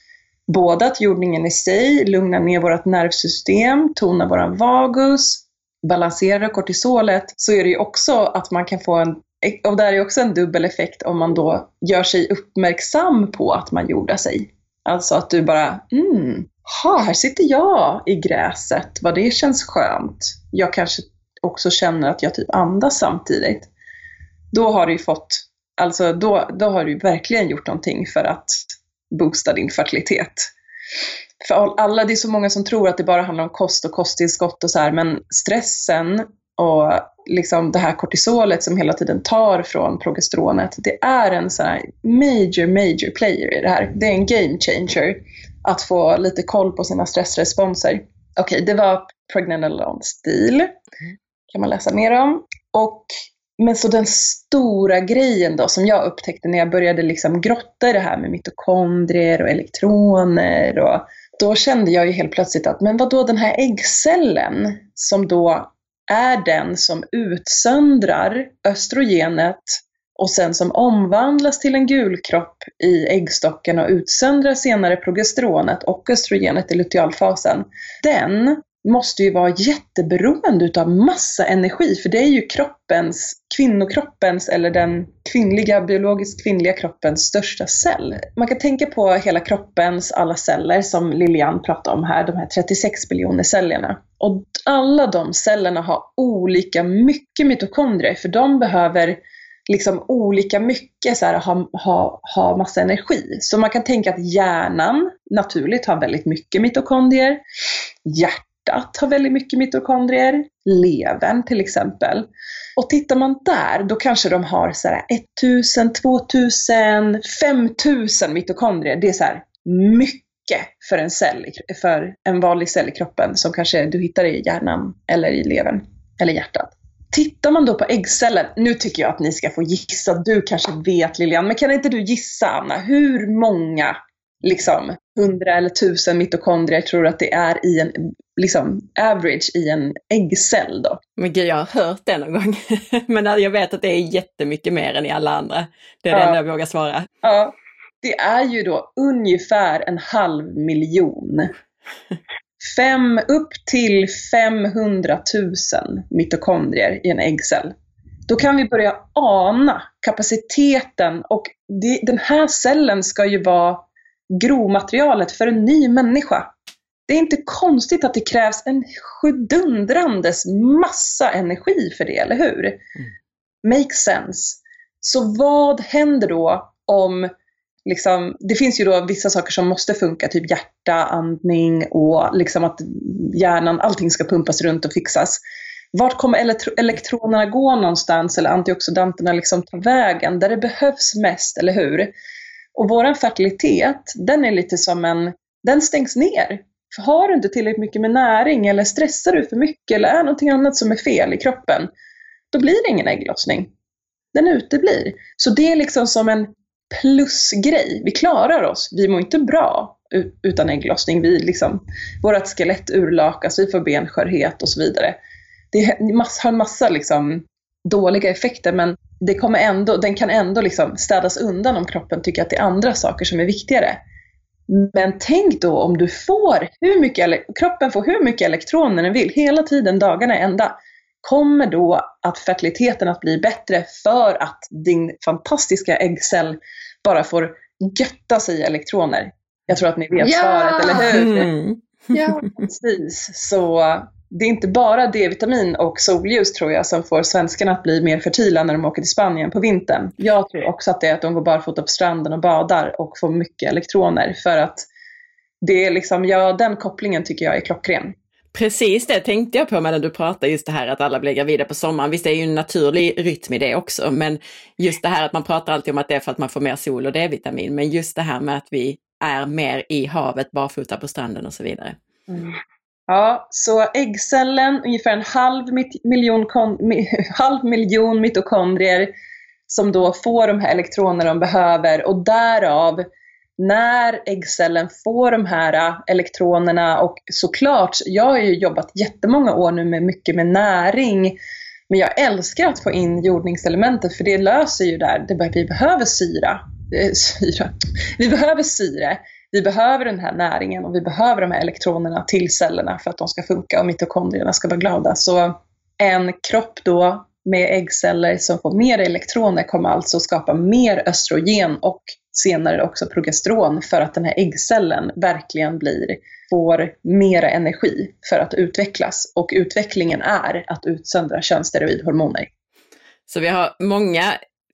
både att jordningen i sig lugnar ner vårt nervsystem, tonar våran vagus, balanserar kortisolet, så är det ju också att man kan få en och där är också en dubbel effekt om man då gör sig uppmärksam på att man jordar sig. Alltså att du bara, mm, ha, här sitter jag i gräset, vad det känns skönt. Jag kanske också känner att jag typ andas samtidigt. Då har du fått, alltså då, då har du verkligen gjort någonting för att boosta din fertilitet. För alla, det är så många som tror att det bara handlar om kost och kosttillskott och så här, men stressen och liksom det här kortisolet som hela tiden tar från progesteronet, det är en sån här major, major player i det här. Det är en game changer att få lite koll på sina stressresponser. Okej, okay, det var Pregnenolone stil. Mm. kan man läsa mer om. Och, men så den stora grejen då som jag upptäckte när jag började liksom grotta i det här med mitokondrier och elektroner och då kände jag ju helt plötsligt att, men vad då den här äggcellen som då är den som utsöndrar östrogenet och sen som omvandlas till en gulkropp i äggstocken och utsöndrar senare progesteronet och östrogenet i lutealfasen. Den måste ju vara jätteberoende utav massa energi, för det är ju kroppens, kvinnokroppens eller den kvinnliga, biologiskt kvinnliga kroppens största cell. Man kan tänka på hela kroppens alla celler som Lilian pratade om här, de här 36 biljoner cellerna. Och alla de cellerna har olika mycket mitokondrier, för de behöver liksom olika mycket så här, ha, ha, ha massa energi. Så man kan tänka att hjärnan naturligt har väldigt mycket mitokondrier. Hjärtat hjärtat har väldigt mycket mitokondrier, levern till exempel. Och tittar man där, då kanske de har så här 1000, 2000, 5000 mitokondrier. Det är så här mycket för en cell, för en vanlig cell i kroppen som kanske du hittar i hjärnan eller i levern eller hjärtat. Tittar man då på äggcellen, nu tycker jag att ni ska få gissa, du kanske vet Lilian, men kan inte du gissa Anna, hur många liksom hundra eller tusen mitokondrier tror att det är i en liksom average i en äggcell då. Men gud, jag har hört det någon gång. *laughs* Men jag vet att det är jättemycket mer än i alla andra. Det är ja. det enda jag vågar svara. Ja, det är ju då ungefär en halv miljon. Fem, upp till 500 000 mitokondrier i en äggcell. Då kan vi börja ana kapaciteten och det, den här cellen ska ju vara grovmaterialet för en ny människa. Det är inte konstigt att det krävs en sjudundrandes massa energi för det, eller hur? Mm. Makes sense. Så vad händer då om Liksom, det finns ju då vissa saker som måste funka, typ hjärta, andning och liksom att hjärnan, allting ska pumpas runt och fixas. Vart kommer elektronerna gå någonstans eller antioxidanterna liksom ta vägen? Där det behövs mest, eller hur? Och vår fertilitet, den är lite som en, den stängs ner. har du inte tillräckligt mycket med näring eller stressar du för mycket eller är någonting annat som är fel i kroppen, då blir det ingen ägglossning. Den uteblir. Så det är liksom som en plusgrej. Vi klarar oss. Vi mår inte bra utan ägglossning. Vi liksom, vårt skelett urlakas, vi får benskörhet och så vidare. Det har en massa liksom dåliga effekter men det kommer ändå, den kan ändå liksom städas undan om kroppen tycker att det är andra saker som är viktigare. Men tänk då om du får hur mycket, kroppen får hur mycket elektroner den vill hela tiden, dagarna ända. Kommer då att fertiliteten att bli bättre för att din fantastiska äggcell bara får götta sig i elektroner? Jag tror att ni vet ja! svaret, eller hur? Mm. Ja, *laughs* precis. Så det är inte bara D-vitamin och solljus tror jag som får svenskarna att bli mer fertila när de åker till Spanien på vintern. Jag tror också att det är att de går barfota på stranden och badar och får mycket elektroner för att det är liksom, ja den kopplingen tycker jag är klockren. Precis det tänkte jag på när du pratade just det här att alla blir gravida på sommaren. Visst det är ju en naturlig rytm i det också, men just det här att man pratar alltid om att det är för att man får mer sol och D-vitamin, men just det här med att vi är mer i havet, barfota på stranden och så vidare. Mm. Ja, så äggcellen, ungefär en halv miljon, *laughs* halv miljon mitokondrier som då får de här elektronerna de behöver och därav när äggcellen får de här äh, elektronerna och såklart, jag har ju jobbat jättemånga år nu med mycket med näring men jag älskar att få in jordningselementet för det löser ju där, det, vi behöver syra. Eh, *laughs* syra. Vi behöver syre vi behöver den här näringen och vi behöver de här elektronerna till cellerna för att de ska funka och mitokondrierna ska vara glada. Så en kropp då med äggceller som får mer elektroner kommer alltså skapa mer östrogen och senare också progesteron för att den här äggcellen verkligen blir, får mera energi för att utvecklas. Och utvecklingen är att utsöndra könssteroidhormoner. Så vi har många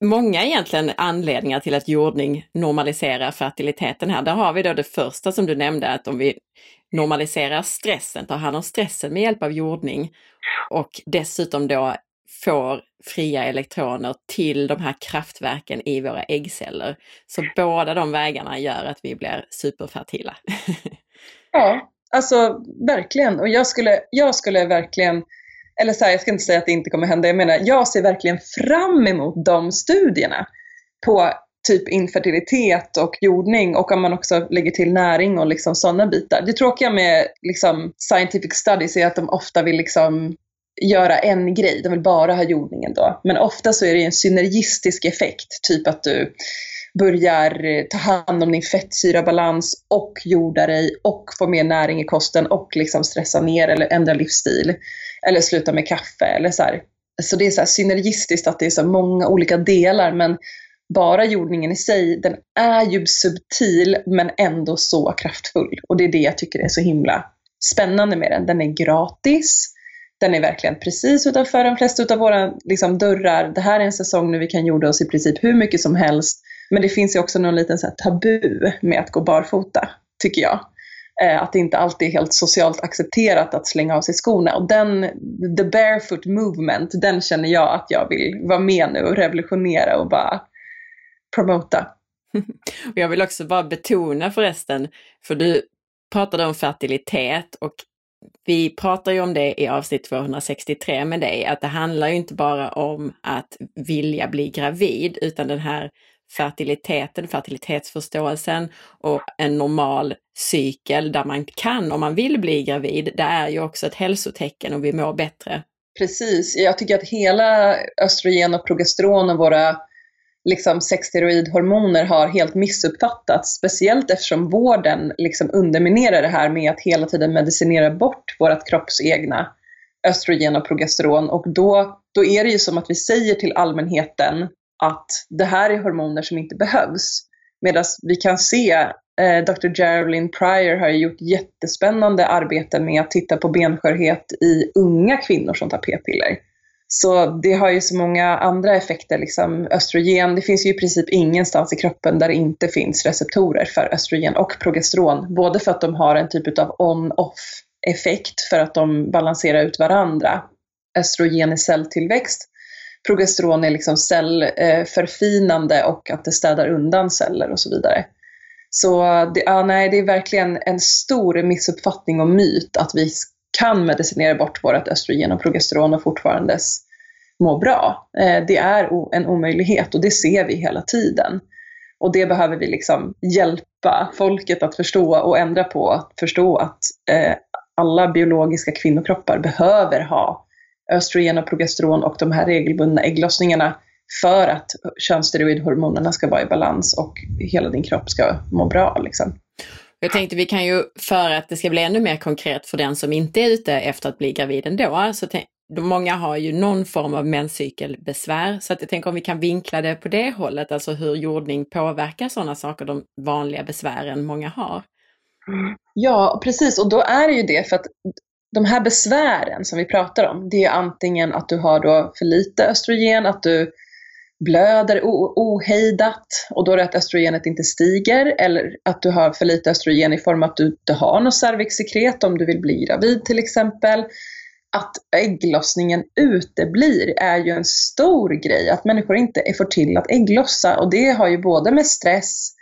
många egentligen anledningar till att jordning normaliserar fertiliteten här. Där har vi då det första som du nämnde, att om vi normaliserar stressen, tar hand om stressen med hjälp av jordning och dessutom då får fria elektroner till de här kraftverken i våra äggceller. Så båda de vägarna gör att vi blir superfertila. *laughs* ja, alltså verkligen. Och jag skulle, jag skulle verkligen eller så här, jag ska inte säga att det inte kommer hända, jag menar jag ser verkligen fram emot de studierna på typ infertilitet och jordning och om man också lägger till näring och liksom sådana bitar. Det tråkiga med liksom scientific studies är att de ofta vill liksom göra en grej, de vill bara ha jordningen då. Men ofta så är det en synergistisk effekt, typ att du börjar eh, ta hand om din fettsyrabalans och jorda dig och få mer näring i kosten och liksom stressa ner eller ändra livsstil eller sluta med kaffe eller så här. Så det är så synergistiskt att det är så många olika delar men bara jordningen i sig, den är ju subtil men ändå så kraftfull. Och det är det jag tycker är så himla spännande med den. Den är gratis, den är verkligen precis utanför de flesta av våra liksom, dörrar. Det här är en säsong nu vi kan jorda oss i princip hur mycket som helst. Men det finns ju också någon liten så tabu med att gå barfota, tycker jag. Eh, att det inte alltid är helt socialt accepterat att slänga av sig skorna. Och den, the barefoot movement, den känner jag att jag vill vara med nu och revolutionera och bara promota. *laughs* jag vill också bara betona förresten, för du pratade om fertilitet och vi pratar ju om det i avsnitt 263 med dig, att det handlar ju inte bara om att vilja bli gravid, utan den här fertiliteten, fertilitetsförståelsen och en normal cykel där man kan, om man vill bli gravid, det är ju också ett hälsotecken och vi mår bättre. Precis, jag tycker att hela östrogen och progesteron och våra liksom sexsteroidhormoner har helt missuppfattats, speciellt eftersom vården liksom underminerar det här med att hela tiden medicinera bort vårt kropps egna östrogen och progesteron och då, då är det ju som att vi säger till allmänheten att det här är hormoner som inte behövs. Medan vi kan se, eh, Dr. Geraldine Pryor har gjort jättespännande arbete med att titta på benskörhet i unga kvinnor som tar p-piller. Så det har ju så många andra effekter, liksom östrogen, det finns ju i princip ingenstans i kroppen där det inte finns receptorer för östrogen och progesteron. Både för att de har en typ av on-off effekt för att de balanserar ut varandra. Östrogen i celltillväxt progesteron är liksom cellförfinande och att det städar undan celler och så vidare. Så det, ja, nej, det är verkligen en stor missuppfattning och myt att vi kan medicinera bort vårt östrogen och progesteron och fortfarande må bra. Eh, det är en omöjlighet och det ser vi hela tiden. Och det behöver vi liksom hjälpa folket att förstå och ändra på. Att förstå att eh, alla biologiska kvinnokroppar behöver ha östrogen och progesteron och de här regelbundna ägglossningarna för att könssteroidhormonerna ska vara i balans och hela din kropp ska må bra. Liksom. Jag tänkte vi kan ju, för att det ska bli ännu mer konkret för den som inte är ute efter att bli gravid ändå, så många har ju någon form av menscykelbesvär, så att jag tänker om vi kan vinkla det på det hållet, alltså hur jordning påverkar sådana saker, de vanliga besvären många har. Ja, precis, och då är det ju det för att de här besvären som vi pratar om, det är antingen att du har då för lite östrogen, att du blöder ohejdat och då är det att östrogenet inte stiger eller att du har för lite östrogen i form av att du inte har något cervixsekret om du vill bli gravid till exempel. Att ägglossningen uteblir är ju en stor grej, att människor inte får till att ägglossa och det har ju både med stress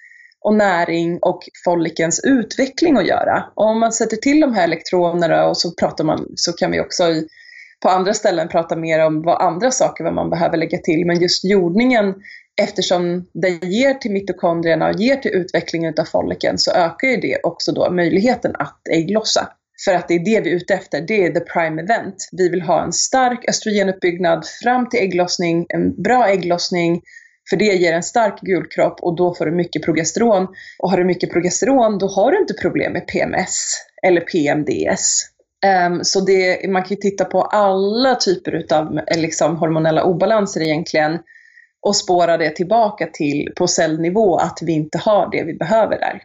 och näring och follikens utveckling att göra. Och om man sätter till de här elektronerna och så pratar man, så kan vi också i på andra ställen prata mer om vad andra saker vad man behöver lägga till. Men just jordningen, eftersom den ger till mitokondrierna och ger till utvecklingen av folliken, så ökar ju det också då möjligheten att ägglossa. För att det är det vi är ute efter, det är the prime event. Vi vill ha en stark östrogenuppbyggnad fram till ägglossning, en bra ägglossning, för det ger en stark gulkropp och då får du mycket progesteron. Och har du mycket progesteron, då har du inte problem med PMS eller PMDS. Um, ehm, så det, man kan ju titta på alla typer av eh, liksom, hormonella obalanser egentligen och spåra det tillbaka till på cellnivå att vi inte har det vi behöver där.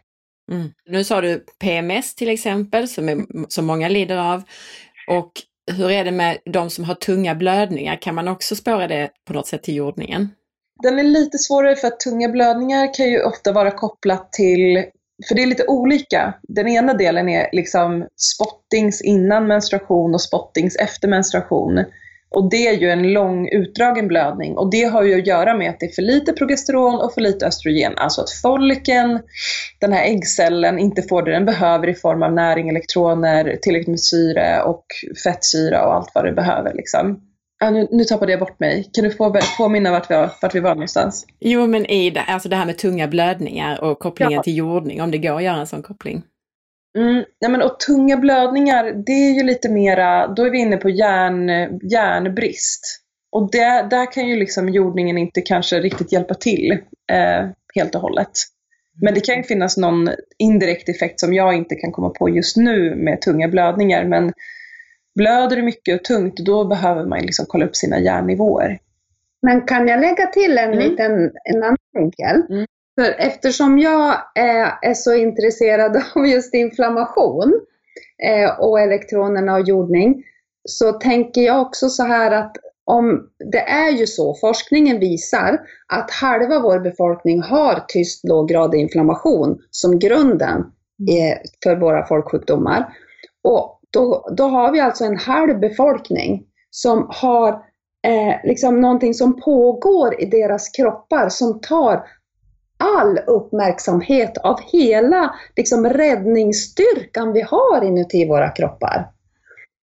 Mm. Nu sa du PMS till exempel, som, är, som många lider av. Och hur är det med de som har tunga blödningar? Kan man också spåra det på något sätt till jordningen? Den är lite svårare för att tunga blödningar kan ju ofta vara kopplat till för det är lite olika. Den ena delen är liksom spottings innan menstruation och spottings efter menstruation. Och det är ju en lång utdragen blödning och det har ju att göra med att det är för lite progesteron och för lite östrogen. Alltså att folliken, den här äggcellen, inte får det den behöver i form av näring, elektroner, tillräckligt med syre och fettsyra och allt vad det behöver. Liksom. Ja, nu, nu tappade jag bort mig. Kan du få, påminna vart vi, var, vart vi var någonstans? Jo, men i det, alltså det här med tunga blödningar och kopplingen ja. till jordning, om det går att göra en sån koppling. Mm, ja, men, och tunga blödningar, det är ju lite mera, då är vi inne på järn, järnbrist. Och det, där kan ju liksom jordningen inte kanske riktigt hjälpa till eh, helt och hållet. Men det kan ju finnas någon indirekt effekt som jag inte kan komma på just nu med tunga blödningar. Men Blöder det mycket och tungt, då behöver man liksom kolla upp sina järnnivåer. Men kan jag lägga till en mm. liten en annan vinkel? Mm. För eftersom jag är, så intresserad *laughs* av just inflammation eh, och elektronerna och jordning, så tänker jag också så här att om det är ju så, forskningen visar att halva vår befolkning har tyst låggradig inflammation som grunden eh, för våra folksjukdomar. Och då, då har vi alltså en halv befolkning som har eh, liksom någonting som pågår i deras kroppar som tar all uppmärksamhet av hela liksom, räddningsstyrkan vi har inuti våra kroppar.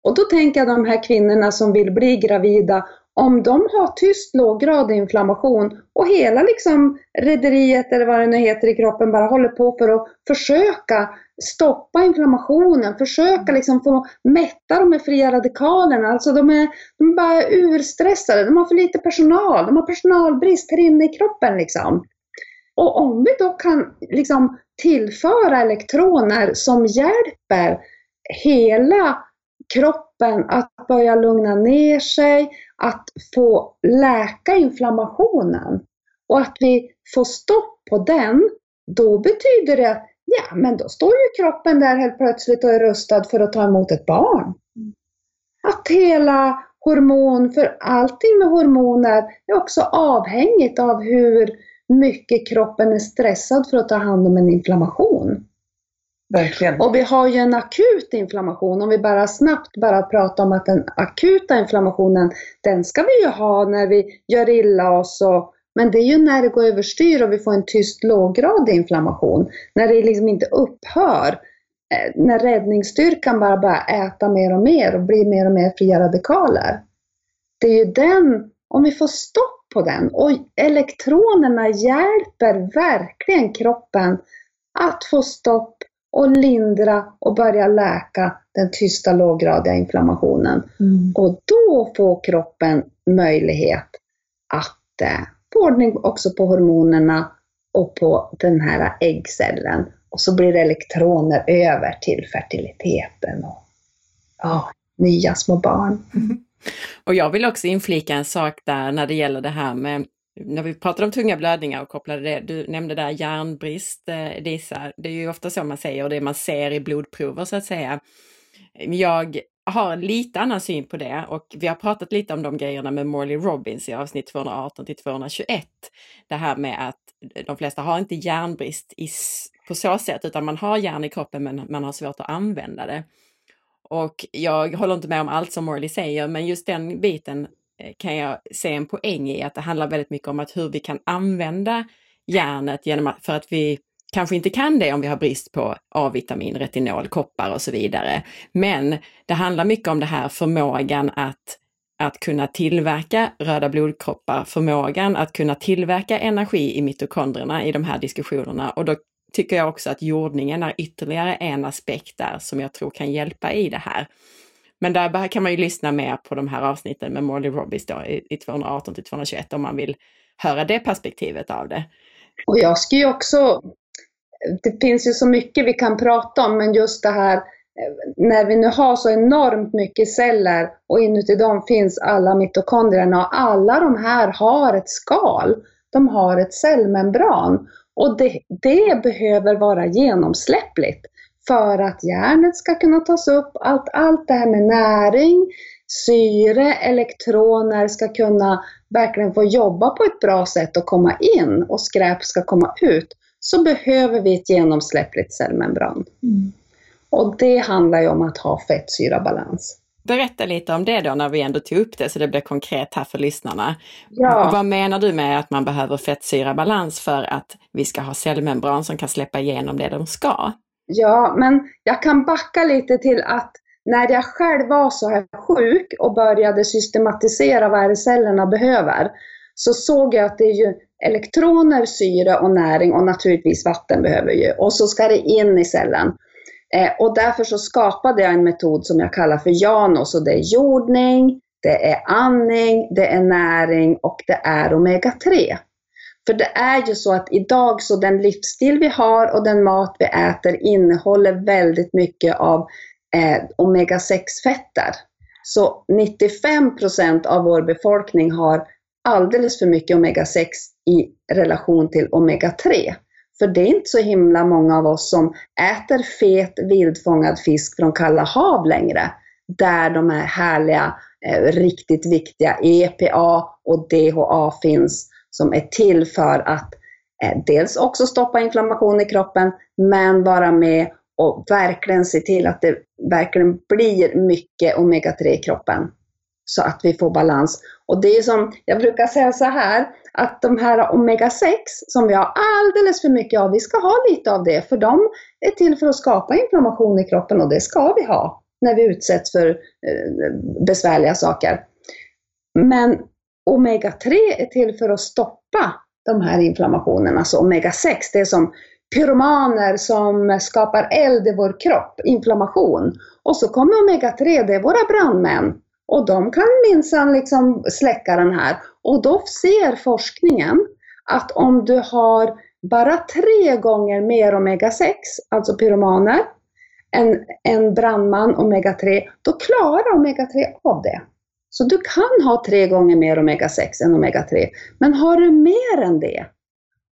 Och då tänker jag de här kvinnorna som vill bli gravida, om de har tyst låggradig inflammation och hela liksom rederiet eller vad det nu heter i kroppen bara håller på för att försöka stoppa inflammationen, försöka liksom få mätta de här fria radikalerna. Alltså de är, de är bara urstressade, de har för lite personal, de har personalbrist här inne i kroppen. Liksom. Och om vi då kan liksom tillföra elektroner som hjälper hela kroppen att börja lugna ner sig, att få läka inflammationen och att vi får stopp på den, då betyder det att ja, men då står ju kroppen där helt plötsligt och är rustad för att ta emot ett barn. Att hela hormon, för allting med hormoner är också avhängigt av hur mycket kroppen är stressad för att ta hand om en inflammation. Verkligen. Och vi har ju en akut inflammation, om vi bara snabbt bara pratar om att den akuta inflammationen, den ska vi ju ha när vi gör illa oss och Men det är ju när det går överstyr och vi får en tyst låggradig inflammation, när det liksom inte upphör, eh, när räddningsstyrkan bara börjar äta mer och mer och blir mer och mer fria radikaler. Det är ju den, om vi får stopp på den, och elektronerna hjälper verkligen kroppen att få stopp och lindra och börja läka den tysta låggradiga inflammationen. Mm. Och då får kroppen möjlighet att eh, få ordning också på hormonerna och på den här äggcellen. Och så blir det elektroner över till fertiliteten och ja, nya små barn. Mm. Och jag vill också inflika en sak där när det gäller det här med när vi pratar om tunga blödningar och kopplade det, du nämnde där järnbrist eh, Disa, det är ju ofta så man säger och det man ser i blodprover så att säga. Jag har lite annan syn på det och vi har pratat lite om de grejerna med Morley Robbins i avsnitt 218 till 221. Det här med att de flesta har inte järnbrist i, på så sätt utan man har järn i kroppen men man har svårt att använda det. Och jag håller inte med om allt som Morley säger men just den biten Eh, kan jag se en poäng i att det handlar väldigt mycket om att hur vi kan använda järnet genom att, för att vi kanske inte kan det om vi har brist på A-vitamin, retinol, koppar och så vidare. Men det handlar mycket om det här förmågan att, att kunna tillverka röda blodkroppar, förmågan att kunna tillverka energi i mitokondrierna i de här diskussionerna och då tycker jag också att jordningen är ytterligare en aspekt där som jag tror kan hjälpa i det här. Men där kan man ju lyssna mer på de här avsnitten med Morley Robbins då, i, 218 till 221 om man vill höra det perspektivet av det. Och jag skulle ju också, det finns ju så mycket vi kan prata om, men just det här eh, när vi nu har så enormt mycket celler och inuti dem finns alla mitokondrierna och alla de här har ett skal. De har ett cellmembran och det, det behöver vara genomsläppligt för att järnet ska kunna tas upp. Allt, allt det här med näring, syre, elektroner ska kunna verkligen få jobba på ett bra sätt och komma in och skräp ska komma ut, så behöver vi ett genomsläppligt cellmembran. Mm. Och det handlar ju om att ha fettsyrabalans. Berätta lite om det då när vi ändå tog upp det så det blir konkret här för lyssnarna. Ja. Vad menar du med att man behöver fettsyrabalans för att vi ska ha cellmembran som kan släppa igenom det de ska? Ja, men jag kan backa lite till att när jag själv var så här sjuk och började systematisera vad cellerna behöver, så såg jag att det är ju elektroner, syre och näring och naturligtvis vatten behöver ju. Och så ska det in i cellen. Eh, och därför så skapade jag en metod som jag kallar för Janos och det är jordning, det är andning, det är näring och det är omega-3. För det är ju så att idag så den livsstil vi har och den mat vi äter innehåller väldigt mycket av eh, omega-6-fetter. Så 95% av vår befolkning har alldeles för mycket omega-6 i relation till omega-3. För det är inte så himla många av oss som äter fet vildfångad fisk från kalla hav längre. Där de här härliga, eh, riktigt viktiga EPA och DHA finns som är till för att eh, dels också stoppa inflammation i kroppen, men vara med och verkligen se till att det verkligen blir mycket omega-3 i kroppen. Så att vi får balans. Och det är som, jag brukar säga så här, att de här omega-6 som vi har alldeles för mycket av, vi ska ha lite av det, för de är till för att skapa inflammation i kroppen och det ska vi ha när vi utsätts för eh, besvärliga saker. Men omega-3 är till för att stoppa de här inflammationerna. Så omega-6, det är som pyromaner som skapar eld i vår kropp, inflammation. Och så kommer omega-3, det är våra brandmän. Och de kan minsann liksom släcka den här. Och då ser forskningen att om du har bara tre gånger mer omega-6, alltså pyromaner, än en brandman omega-3, då klarar omega-3 av det. Så du kan ha tre gånger mer omega-6 än omega-3. Men har du mer än det,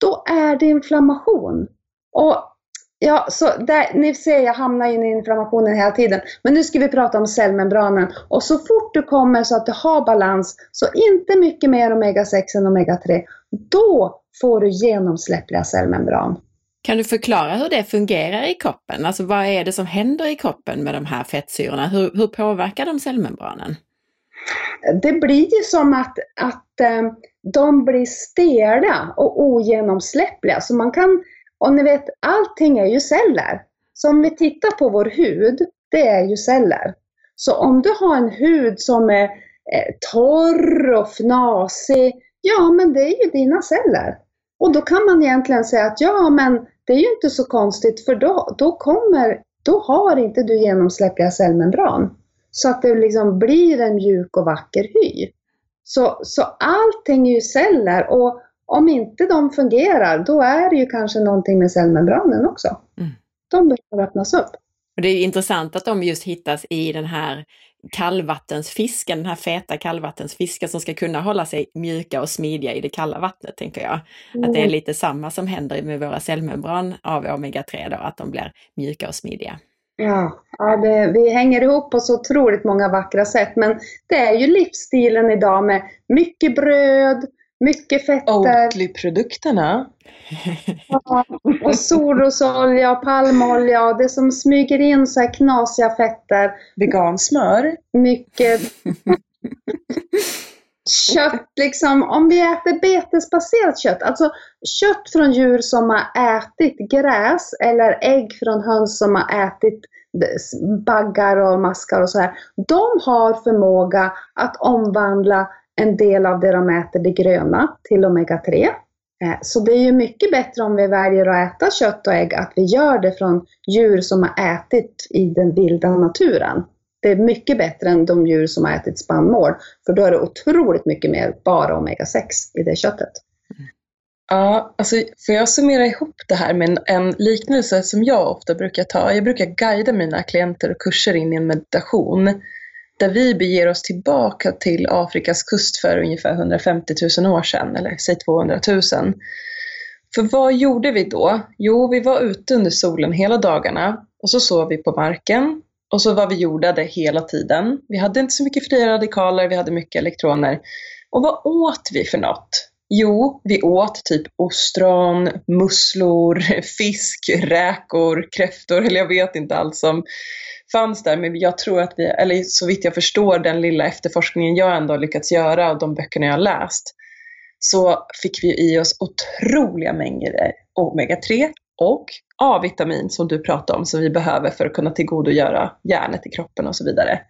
då är det inflammation. Och Ja, så där, ni ser, jag hamnar in i inflammationen hela tiden. Men nu ska vi prata om cellmembranen. Och så fort du kommer så att du har balans, så inte mycket mer omega-6 än omega-3, då får du genomsläppliga cellmembran. Kan du förklara hur det fungerar i kroppen? Alltså vad är det som händer i kroppen med de här fettsyrorna? Hur, hur påverkar de cellmembranen? Det blir ju som att, att eh, de blir stela och ogenomsläppliga. Så man kan, och ni vet, allting är ju celler. Så om vi tittar på vår hud, det är ju celler. Så om du har en hud som är eh, torr och fnasig, ja men det är ju dina celler. Och då kan man egentligen säga att ja men det är ju inte så konstigt för då, då kommer, då har inte du genomsläppliga cellmembran. Så att det liksom blir en mjuk och vacker hy. Så, så allting är ju celler och om inte de fungerar, då är det ju kanske någonting med cellmembranen också. Mm. De behöver öppnas upp. Och det är intressant att de just hittas i den här kallvattensfisken, den här feta kallvattensfisken som ska kunna hålla sig mjuka och smidiga i det kalla vattnet, tänker jag. Mm. Att det är mm. lite samma som händer med våra cellmembran av omega-3 då, att de blir mjuka och smidiga. Ja, ja det, vi hänger ihop på så otroligt många vackra sätt, men det är ju livsstilen idag med mycket bröd, mycket fetter. Oatly-produkterna. Ja, och solrosolja och palmolja och det som smyger in så här knasiga fetter. Vegansmör. Mycket *laughs* kött, liksom, om vi äter betesbaserat kött, alltså kött från djur som har ätit gräs eller ägg från höns som har ätit baggar och maskar och så här. De har förmåga att omvandla en del av det de äter, det gröna, till omega-3. Eh, så det är ju mycket bättre om vi väljer att äta kött och ägg, att vi gör det från djur som har ätit i den vilda naturen. Det är mycket bättre än de djur som har ätit spannmål, för då är det otroligt mycket mer bara omega-6 i det köttet. Ja, alltså får jag summera ihop det här med en, en, liknelse som jag ofta brukar ta. Jag brukar guida mina klienter och kurser in i en meditation där vi beger oss tillbaka till Afrikas kust för ungefär 150 000 år sedan, eller säg 200 000. För vad gjorde vi då? Jo, vi var ute under solen hela dagarna och så sov vi på marken och så var vi jordade hela tiden. Vi hade inte så mycket fria radikaler, vi hade mycket elektroner. Och vad åt vi för något? Jo, vi åt typ ostron, musslor, *laughs* fisk, räkor, kräftor, eller jag vet inte allt som fanns där. Men jag tror att vi, eller så vitt jag förstår den lilla efterforskningen jag ändå har lyckats göra och de böckerna jag har läst, så fick vi i oss otroliga mängder omega-3 och A-vitamin som du pratade om, som vi behöver för att kunna tillgodogöra järnet i kroppen och så vidare.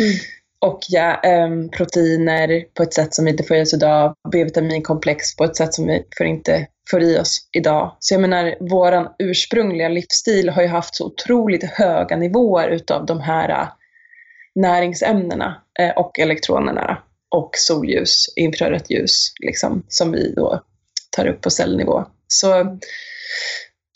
Mm. Och ja, ähm, proteiner på ett sätt som vi inte får i oss idag, B-vitaminkomplex på ett sätt som vi får inte får i oss idag. Så jag menar, våran ursprungliga livsstil har ju haft så otroligt höga nivåer utav de här äh, näringsämnena äh, och elektronerna och solljus, infrarött ljus, liksom, som vi då tar upp på cellnivå. Så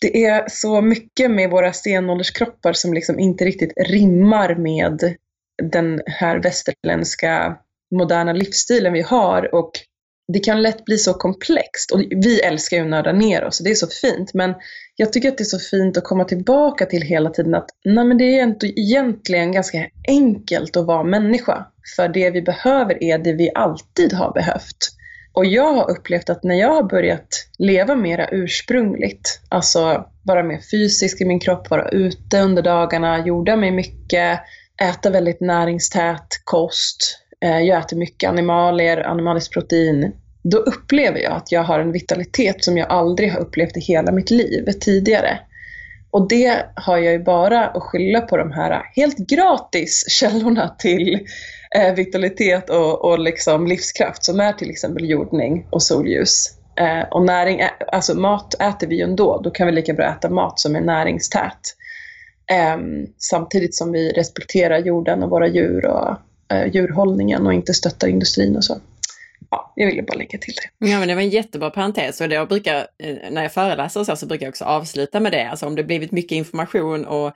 det är så mycket med våra stenålderskroppar som liksom inte riktigt rimmar med den här västerländska moderna livsstilen vi har och det kan lätt bli så komplext. Och vi älskar ju att nörda ner oss och det är så fint. Men jag tycker att det är så fint att komma tillbaka till hela tiden att nej men det är egentligen ganska enkelt att vara människa. För det vi behöver är det vi alltid har behövt. Och jag har upplevt att när jag har börjat leva mera ursprungligt, alltså vara mer fysisk i min kropp, vara ute under dagarna, jorda mig mycket, äta väldigt näringstät kost, eh, jag äter mycket animalier, animaliskt protein, då upplever jag att jag har en vitalitet som jag aldrig har upplevt i hela mitt liv tidigare. Och det har jag ju bara att skylla på de här helt gratis källorna till eh, vitalitet och, och liksom livskraft som är till exempel jordning och solljus. Eh, och näring, alltså mat äter vi ju ändå, då kan vi lika bra äta mat som är näringstät. Eh, samtidigt som vi respekterar jorden och våra djur och eh, djurhållningen och inte stöttar industrin och så ja, jag ville bara lägga till det. Ja, men det var en jättebra parentes och jag brukar, eh, när jag föreläser så, så brukar jag också avsluta med det. Alltså om det blivit mycket information och,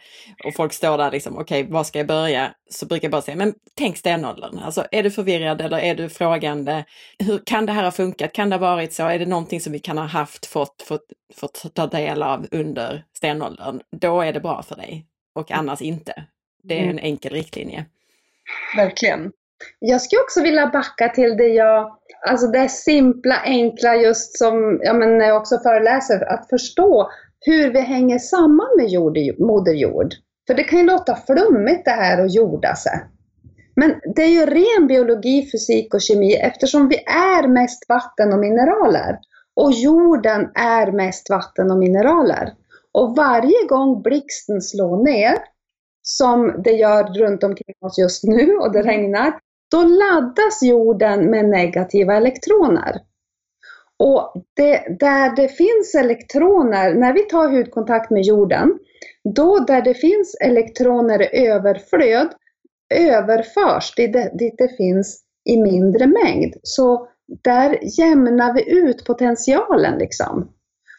och folk står där liksom, okej, okay, var ska jag börja? Så brukar jag bara säga, men tänk stenåldern. Alltså är du förvirrad eller är du frågande? Hur kan det här ha funkat? Kan det ha varit så? Är det någonting som vi kan ha haft, fått, fått, fått ta del av under stenåldern? Då är det bra för dig och annars inte. Det är en mm. enkel riktlinje. Verkligen. Jag skulle också vilja backa till det jag, alltså det simpla, enkla just som, ja men när jag också föreläser, att förstå hur vi hänger samman med jord, Moder Jord. För det kan ju låta flummigt det här att jorda sig. Men det är ju ren biologi, fysik och kemi eftersom vi är mest vatten och mineraler. Och jorden är mest vatten och mineraler. Och varje gång blixten slår ner, som det gör runt omkring oss just nu och det regnar, då laddas jorden med negativa elektroner. Och det, där det finns elektroner, när vi tar hudkontakt med jorden, då där det finns elektroner i överflöd, överförs dit det, dit det finns i mindre mängd. Så där jämnar vi ut potentialen liksom.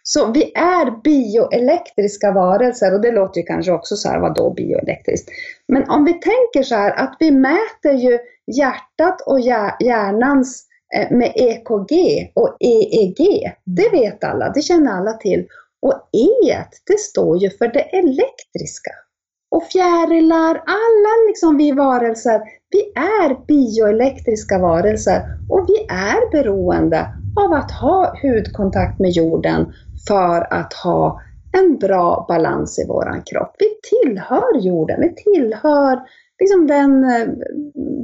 Så vi är bioelektriska varelser och det låter ju kanske också så här, vadå bioelektriskt? Men om vi tänker så här att vi mäter ju hjärtat och hjärnans eh, med EKG och EEG. Det vet alla, det känner alla till. Och E, det står ju för det elektriska. Och fjärilar, alla liksom vi varelser, vi är bioelektriska varelser och vi är beroende av att ha hudkontakt med jorden för att ha en bra balans i våran kropp. Vi tillhör jorden, vi tillhör liksom den eh,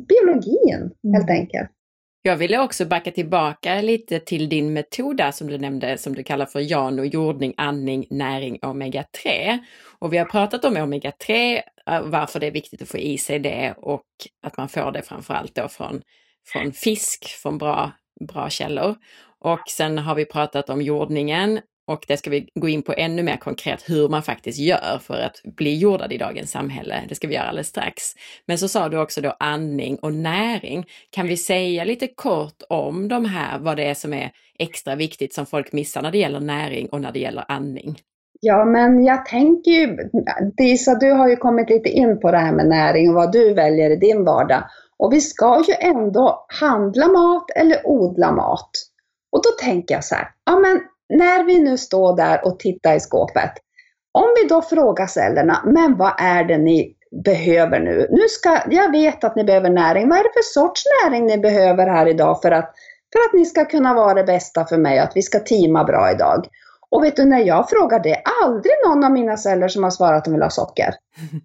biologin helt mm. enkelt. Jag ville också backa tillbaka lite till din metod där som du nämnde, som du kallar för Jano, jordning, andning, näring, omega-3. Och vi har pratat om omega-3, eh, varför det är viktigt att få i sig det och att man får det framförallt då från, från fisk, från bra, bra källor. Och sen har vi pratat om jordningen och det ska vi gå in på ännu mer konkret hur man faktiskt gör för att bli jordad i dagens samhälle. Det ska vi göra alldeles strax. Men så sa du också då andning och näring. Kan vi säga lite kort om de här, vad det är som är extra viktigt som folk missar när det gäller näring och när det gäller andning? Ja, men jag tänker ju, Disa, du har ju kommit lite in på det här med näring och vad du väljer i din vardag. Och vi ska ju ändå handla mat eller odla mat. Och då tänker jag så här, ja men när vi nu står där och tittar i skåpet, om vi då frågar cellerna, men vad är det ni behöver nu? nu ska, jag vet att ni behöver näring. Vad är det för sorts näring ni behöver här idag för att, för att ni ska kunna vara det bästa för mig och att vi ska teama bra idag? Och vet du, när jag frågar det, aldrig någon av mina celler som har svarat att de vill ha socker.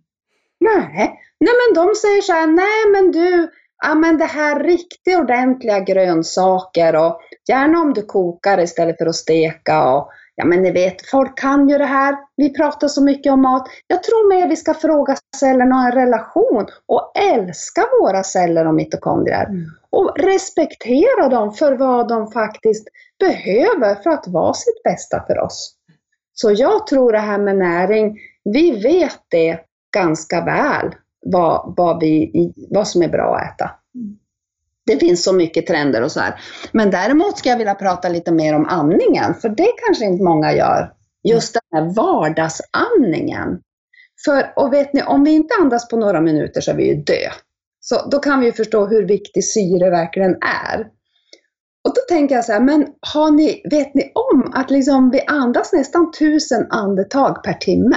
*laughs* nej. nej, men de säger så här, nej men du, ja men det här riktigt ordentliga grönsaker och gärna om du kokar istället för att steka och ja men ni vet, folk kan ju det här. Vi pratar så mycket om mat. Jag tror mer vi ska fråga cellerna och en relation och älska våra celler och mitokondrier. Mm. Och respektera dem för vad de faktiskt behöver för att vara sitt bästa för oss. Så jag tror det här med näring, vi vet det ganska väl vad, vad, vi, vad som är bra att äta. Det finns så mycket trender och så här. Men däremot ska jag vilja prata lite mer om andningen, för det kanske inte många gör. Just den här vardagsandningen. För, och vet ni, om vi inte andas på några minuter så är vi ju dö. Så då kan vi förstå hur viktig syre verkligen är. Och då tänker jag så här, men har ni, vet ni om att liksom vi andas nästan tusen andetag per timme?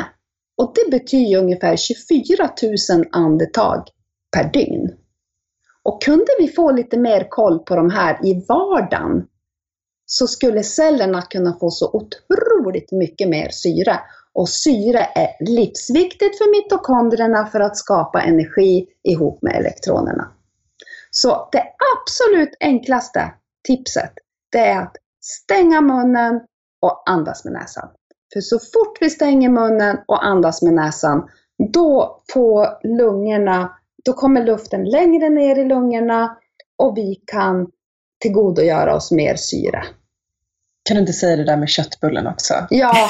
Och det betyder ungefär 24 000 andetag per dygn. Och kunde vi få lite mer koll på de här i vardagen så skulle cellerna kunna få så otroligt mycket mer syre. Och syre är livsviktigt för mitokondrierna för att skapa energi ihop med elektronerna. Så det absolut enklaste tipset, det är att stänga munnen och andas med näsan. För så fort vi stänger munnen och andas med näsan, då får lungorna, då kommer luften längre ner i lungorna och vi kan tillgodogöra oss mer syre. Kan du inte säga det där med köttbullen också? Ja. *laughs*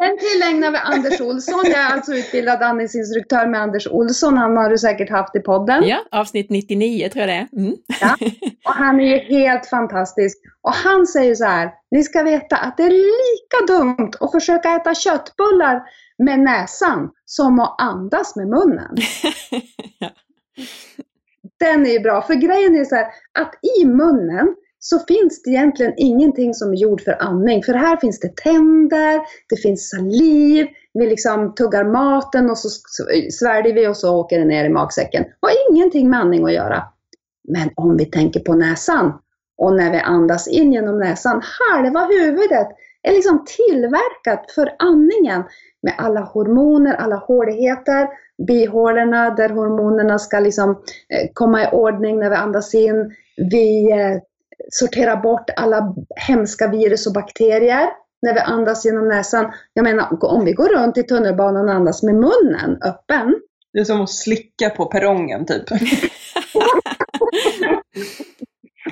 Den tillägnar vi Anders Olsson. Jag är alltså utbildad andningsinstruktör med Anders Olsson. Han har du säkert haft i podden. Ja, avsnitt 99 tror jag det är. Mm. Ja. Och han är ju helt fantastisk. Och han säger så här, ni ska veta att det är lika dumt att försöka äta köttbullar med näsan som att andas med munnen. *laughs* ja. Den är ju bra, för grejen är så här, att i munnen så finns det egentligen ingenting som är gjord för andning. För här finns det tänder, det finns saliv, vi liksom tuggar maten och så sväljer vi och så åker det ner i magsäcken. Det har ingenting med andning att göra. Men om vi tänker på näsan och när vi andas in genom näsan, halva huvudet, är liksom tillverkat för andningen med alla hormoner, alla håligheter, bihålorna där hormonerna ska liksom eh, komma i ordning när vi andas in. Vi eh, sorterar bort alla hemska virus och bakterier när vi andas genom näsan. Jag menar, om vi går runt i tunnelbanan och andas med munnen öppen. Det är som att slicka på perrongen typ. *laughs*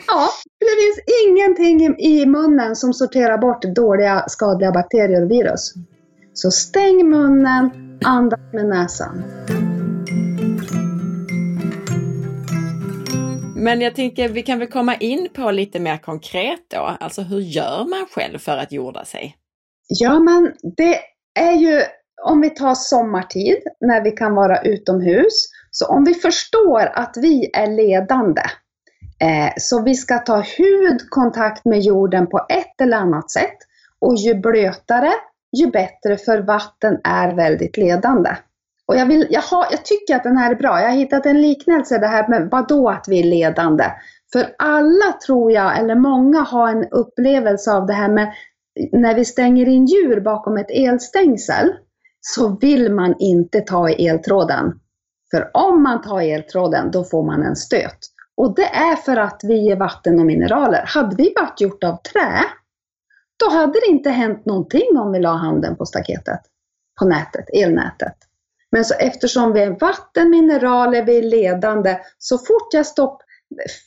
ja, det finns ingenting i munnen som sorterar bort dåliga, skadliga bakterier och virus. Så stäng munnen, andas med näsan. Men jag tänker vi kan väl komma in på lite mer konkret då, alltså hur gör man själv för att jorda sig? Ja, men det är ju om vi tar sommartid när vi kan vara utomhus. Så om vi förstår att vi är ledande, eh, så vi ska ta hudkontakt med jorden på ett eller annat sätt. Och ju blötare, ju bättre, för vatten är väldigt ledande. Och jag, vill, jag, har, jag tycker att den här är bra. Jag har hittat en liknelse, det här med vadå att vi är ledande. För alla tror jag, eller många har en upplevelse av det här med när vi stänger in djur bakom ett elstängsel så vill man inte ta i eltråden. För om man tar i eltråden, då får man en stöt. Och det är för att vi är vatten och mineraler. Hade vi varit gjort av trä, då hade det inte hänt någonting om vi la handen på staketet, på nätet, elnätet. Men så eftersom vi är vatten, mineraler, vi är ledande, så fort jag stoppar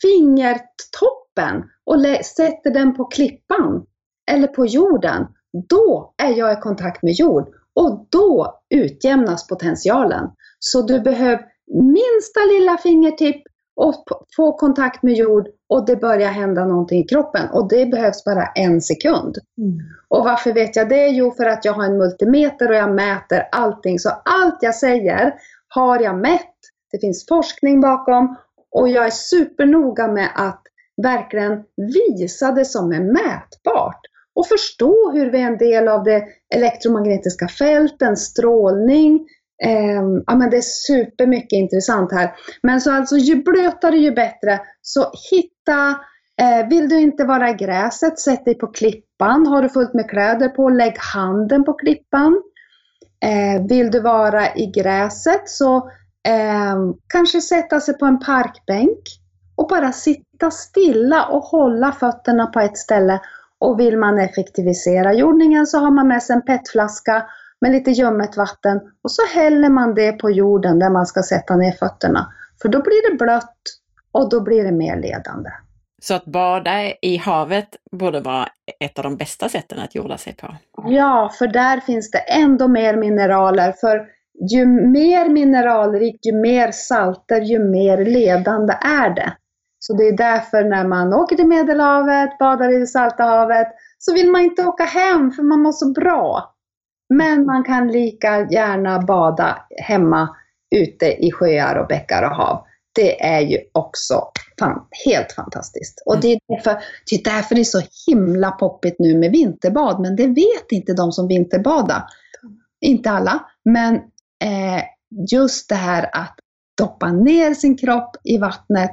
fingertoppen och sätter den på klippan eller på jorden, då är jag i kontakt med jord och då utjämnas potentialen. Så du behöver minsta lilla fingertipp och få kontakt med jord och det börjar hända någonting i kroppen och det behövs bara en sekund. Mm. Och varför vet jag det? Jo, för att jag har en multimeter och jag mäter allting. Så allt jag säger har jag mätt. Det finns forskning bakom och jag är supernoga med att verkligen visa det som är mätbart och förstå hur vi är en del av det elektromagnetiska fälten, strålning, Eh, ja, men det är supermycket intressant här. Men så alltså ju blötare ju bättre. Så hitta, eh, vill du inte vara i gräset, sätt dig på klippan. Har du fullt med kläder på, lägg handen på klippan. Eh, vill du vara i gräset så ehm, kanske sätta sig på en parkbänk och bara sitta stilla och hålla fötterna på ett ställe. Och vill man effektivisera jordningen så har man med sig en petflaska med lite ljummet vatten och så häller man det på jorden där man ska sätta ner fötterna. För då blir det blött och då blir det mer ledande. Så att bada i havet borde vara ett av de bästa sätten att jorda sig på? Ja, för där finns det ändå mer mineraler. För ju mer mineralrikt, ju mer salter, ju mer ledande är det. Så det är därför när man åker till Medelhavet, badar i det salta havet, så vill man inte åka hem för man mår så bra. Men man kan lika gärna bada hemma ute i sjöar och bäckar och hav. Det är ju också fan, helt fantastiskt. Och det är, därför, det är därför det är så himla poppigt nu med vinterbad, men det vet inte de som vinterbadar. Inte alla, men eh, just det här att doppa ner sin kropp i vattnet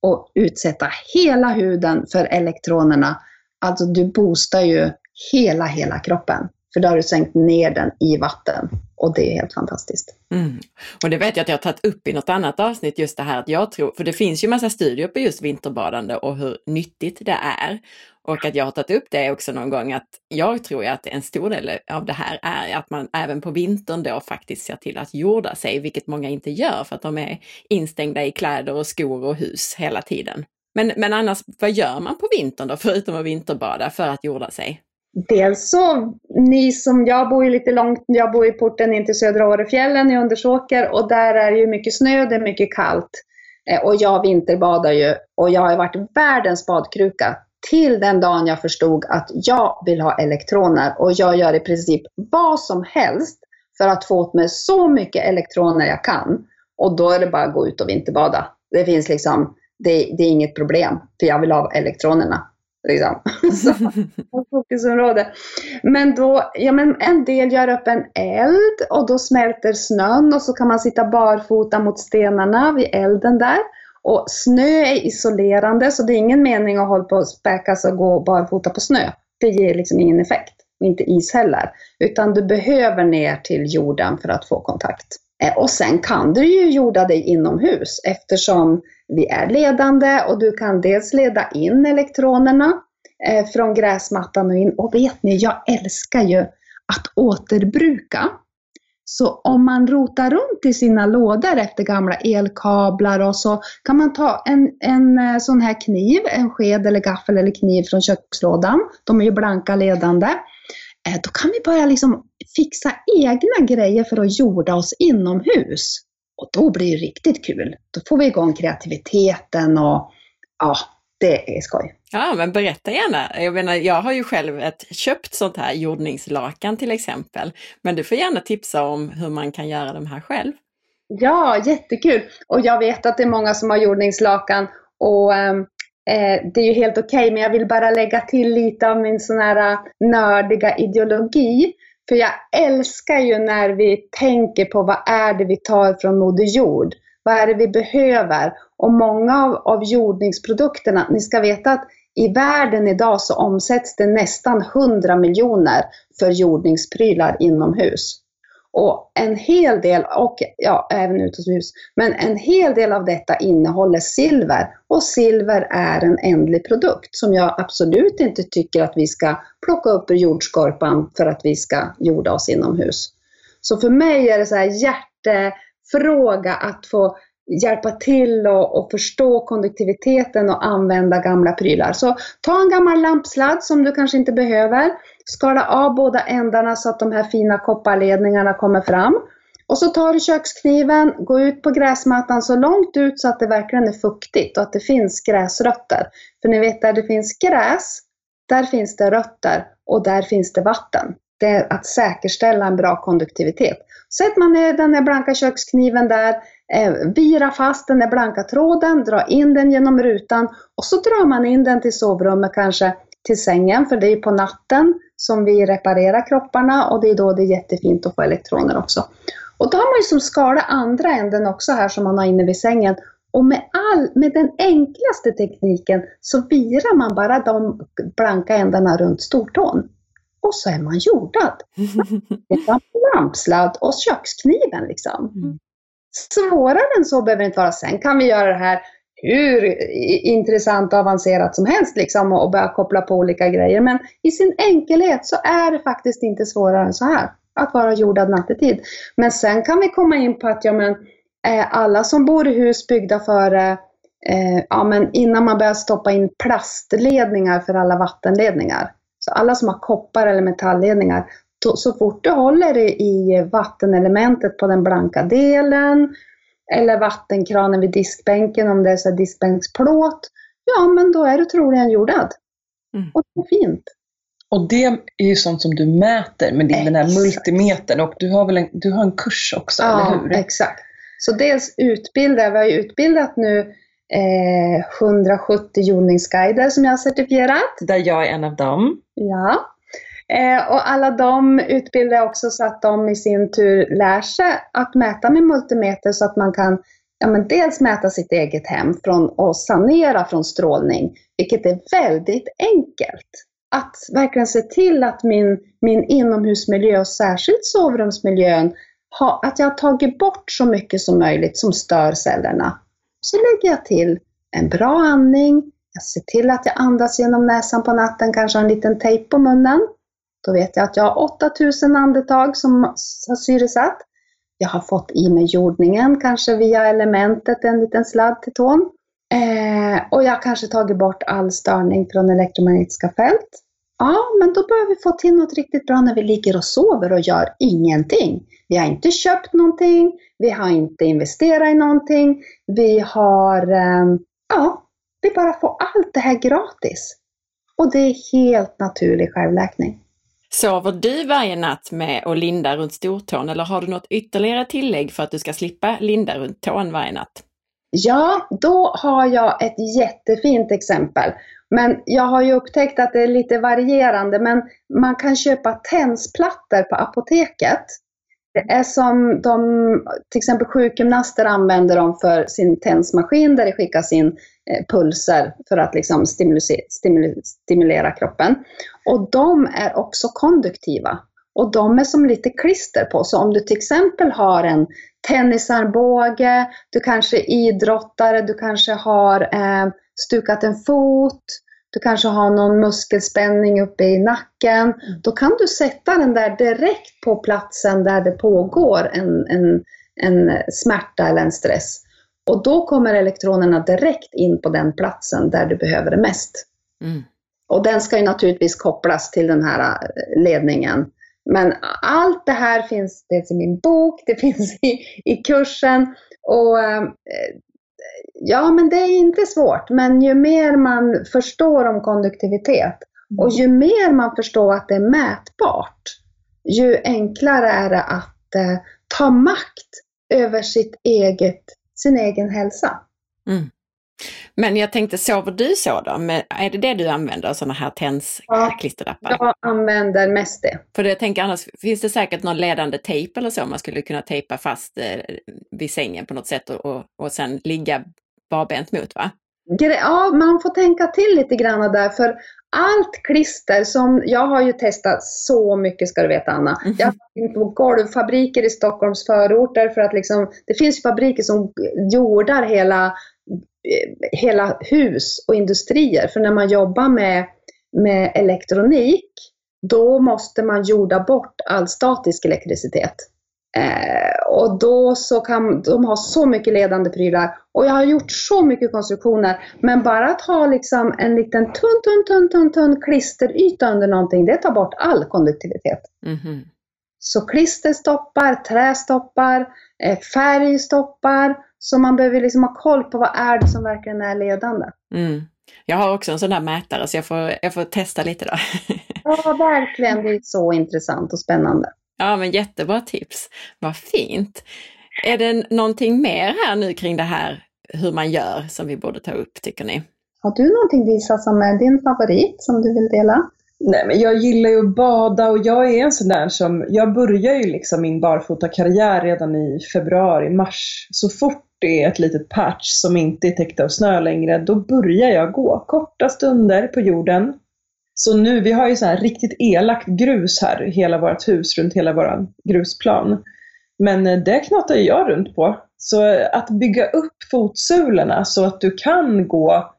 och utsätta hela huden för elektronerna. Alltså du boostar ju hela, hela kroppen. För då har du sänkt ner den i vatten och det är helt fantastiskt. Mm. Och det vet jag att jag har tagit upp i något annat avsnitt, just det här att jag tror, för det finns ju massa studier på just vinterbadande och hur nyttigt det är. Och att jag har tagit upp det också någon gång att jag tror att en stor del av det här är att man även på vintern då faktiskt ser till att jorda sig, vilket många inte gör för att de är instängda i kläder och skor och hus hela tiden. Men, men annars, vad gör man på vintern då, förutom att vinterbada, för att jorda sig? Dels så, ni som, jag bor ju lite långt, jag bor i porten in till södra Årefjällen i Undersåker och där är det ju mycket snö, det är mycket kallt. Eh, och jag vinterbadar ju och jag har varit världens badkruka till den dagen jag förstod att jag vill ha elektroner och jag gör i princip vad som helst för att få åt mig så mycket elektroner jag kan. Och då är det bara att gå ut och vinterbada. Det finns liksom, det, det är inget problem för jag vill ha elektronerna. Liksom. *laughs* *laughs* fokusområde. Men då, ja men en del gör upp en eld och då smälter snön och så kan man sitta barfota mot stenarna vid elden där. Och snö är isolerande så det är ingen mening att hålla på och späkas och gå barfota på snö. Det ger liksom ingen effekt. inte is heller. Utan du behöver ner till jorden för att få kontakt. Eh, och sen kan du ju jorda dig inomhus eftersom vi är ledande och du kan dels leda in elektronerna eh, från gräsmattan och in. Och vet ni, jag älskar ju att återbruka. Så om man rotar runt i sina lådor efter gamla elkablar och så kan man ta en, en eh, sån här kniv, en sked eller gaffel eller kniv från kökslådan. De är ju blanka ledande. Eh, då kan vi börja liksom fixa egna grejer för att jorda oss inomhus. Och då blir det riktigt kul. Då får vi igång kreativiteten och ja, det är skoj. Ja, men berätta gärna. Jag menar, jag har ju själv ett köpt sånt här jordningslakan till exempel. Men du får gärna tipsa om hur man kan göra de här själv. Ja, jättekul! Och jag vet att det är många som har jordningslakan och ehm, eh, det är ju helt okej, okay, men jag vill bara lägga till lite av min sån här äh, nördiga ideologi. För jag älskar ju när vi tänker på vad är det vi tar från Moder Jord? Vad är det vi behöver? Och många av, av jordningsprodukterna, ni ska veta att i världen idag så omsätts det nästan 100 miljoner för jordningsprylar inomhus. Och en hel del, och ja, även utomhus, men en hel del av detta innehåller silver. Och silver är en ändlig produkt som jag absolut inte tycker att vi ska plocka upp ur jordskorpan för att vi ska jorda oss inomhus. Så för mig är det så här hjärtefråga att få hjälpa till och, och, förstå konduktiviteten och använda gamla prylar. Så ta en gammal lampsladd som du kanske inte behöver. Skala av båda ändarna så att de här fina kopparledningarna kommer fram. Och så tar du kökskniven, gå ut på gräsmattan så långt ut så att det verkligen är fuktigt och att det finns gräsrötter. För ni vet, där det finns gräs, där finns det rötter och där finns det vatten. Det är att säkerställa en bra konduktivitet. Sätt man ner den här blanka kökskniven där, eh, vira fast den där blanka tråden, dra in den genom rutan och så drar man in den till sovrummet kanske till sängen, för det är på natten som vi reparerar kropparna och det är då det är jättefint att få elektroner också. Och då har man ju som skalat andra änden också här som man har inne vid sängen. Och med, all, med den enklaste tekniken så virar man bara de blanka ändarna runt stortån. Och så är man jordad. Lampsladd och kökskniven liksom. Mm. Svårare än så behöver det inte vara. Sen kan vi göra det här hur intressant och avancerat som helst liksom och börja koppla på olika grejer. Men i sin enkelhet så är det faktiskt inte svårare än så här. Att vara jordad nattetid. Men sen kan vi komma in på att ja, men, eh, alla som bor i hus byggda före eh, ja, men innan man börjar stoppa in plastledningar för alla vattenledningar. Så alla som har koppar eller metallledningar, då, så fort du håller i vattenelementet på den blanka delen eller vattenkranen vid diskbänken om det är så diskbänksplåt, ja men då är du troligen jordad. Mm. Och det är fint. Och det är ju sånt som du mäter med din, exakt. den här multimetern och du har väl en, du har en kurs också, ja, eller hur? exakt. Så dels utbildar, vi har ju utbildat nu eh, 170 jordningsguider som jag har certifierat. Där jag är en av dem. Ja. Eh, och alla de utbildar jag också så att de i sin tur lär sig att mäta med multimeter så att man kan ja, men dels mäta sitt eget hem från, och sanera från strålning, vilket är väldigt enkelt. Att verkligen se till att min, min inomhusmiljö och särskilt sovrumsmiljön, ha, att jag har tagit bort så mycket som möjligt som stör cellerna. Så lägger jag till en bra andning, jag ser till att jag andas genom näsan på natten, kanske har en liten tejp på munnen. Då vet jag att jag har 8000 andetag som har syresatt. Jag har fått i mig jordningen, kanske via elementet, en liten sladd till tån. Eh, och jag har kanske tagit bort all störning från elektromagnetiska fält. Ja, men då börjar vi få till något riktigt bra när vi ligger och sover och gör ingenting. Vi har inte köpt någonting, vi har inte investerat i någonting, vi har, eh, ja, vi bara får allt det här gratis. Och det är helt naturlig självläkning. Sover du varje natt med att linda runt stortån eller har du något ytterligare tillägg för att du ska slippa linda runt tån varje natt? Ja, då har jag ett jättefint exempel. Men jag har ju upptäckt att det är lite varierande, men man kan köpa tensplattor på apoteket. Det är som de, till exempel sjukgymnaster använder dem för sin tensmaskin där det skickas in pulser för att liksom stimulera, stimulera kroppen. Och de är också konduktiva. Och de är som lite klister på. Så om du till exempel har en tennisarmbåge, du kanske är idrottare, du kanske har eh, stukat en fot, du kanske har någon muskelspänning uppe i nacken. Mm. Då kan du sätta den där direkt på platsen där det pågår en, en, en smärta eller en stress. Och då kommer elektronerna direkt in på den platsen där du behöver det mest. Mm. Och den ska ju naturligtvis kopplas till den här eh, ledningen. Men allt det här finns dels i min bok, det *laughs* finns i, i kursen. Och eh, Ja, men det är inte svårt. Men ju mer man förstår om konduktivitet och ju mer man förstår att det är mätbart, ju enklare är det att eh, ta makt över sitt eget, sin egen hälsa. Mm. Men jag tänkte, sover du så då? Men är det det du använder, sådana här TENS-klisterlappar? Ja, jag använder mest det. För jag tänker annars, finns det säkert någon ledande tejp eller så man skulle kunna tejpa fast eh, vid sängen på något sätt och, och, och sen ligga barbent mot va? Ja, man får tänka till lite grann där för allt klister som, jag har ju testat så mycket ska du veta Anna. Mm. Jag har varit på golvfabriker i Stockholms förorter för att liksom, det finns fabriker som jordar hela hela hus och industrier. För när man jobbar med, med elektronik, då måste man jorda bort all statisk elektricitet. Eh, och då så kan de ha så mycket ledande prylar. Och jag har gjort så mycket konstruktioner. Men bara att ha liksom en liten tunn, tunn, tunn, tunn, tunn klisteryta under någonting, det tar bort all konduktivitet. Mm -hmm. Så klister stoppar, trä stoppar, eh, färg stoppar. Så man behöver liksom ha koll på vad är det som verkligen är ledande. Mm. Jag har också en sån där mätare så jag får, jag får testa lite då. *laughs* ja, verkligen. Det är så intressant och spännande. Ja, men jättebra tips. Vad fint. Är det någonting mer här nu kring det här hur man gör som vi borde ta upp, tycker ni? Har du någonting Lisa som är din favorit som du vill dela? Nej, men jag gillar ju att bada och jag är en sån där som, jag börjar ju liksom min barfotakarriär redan i februari, mars. Så fort det är ett litet patch som inte är täckt av snö längre, då börjar jag gå korta stunder på jorden. Så nu, vi har ju så här riktigt elakt grus här, hela vårt hus, runt hela vår grusplan. Men eh, det knatar jag runt på. Så eh, att bygga upp fotsulorna så att du kan gå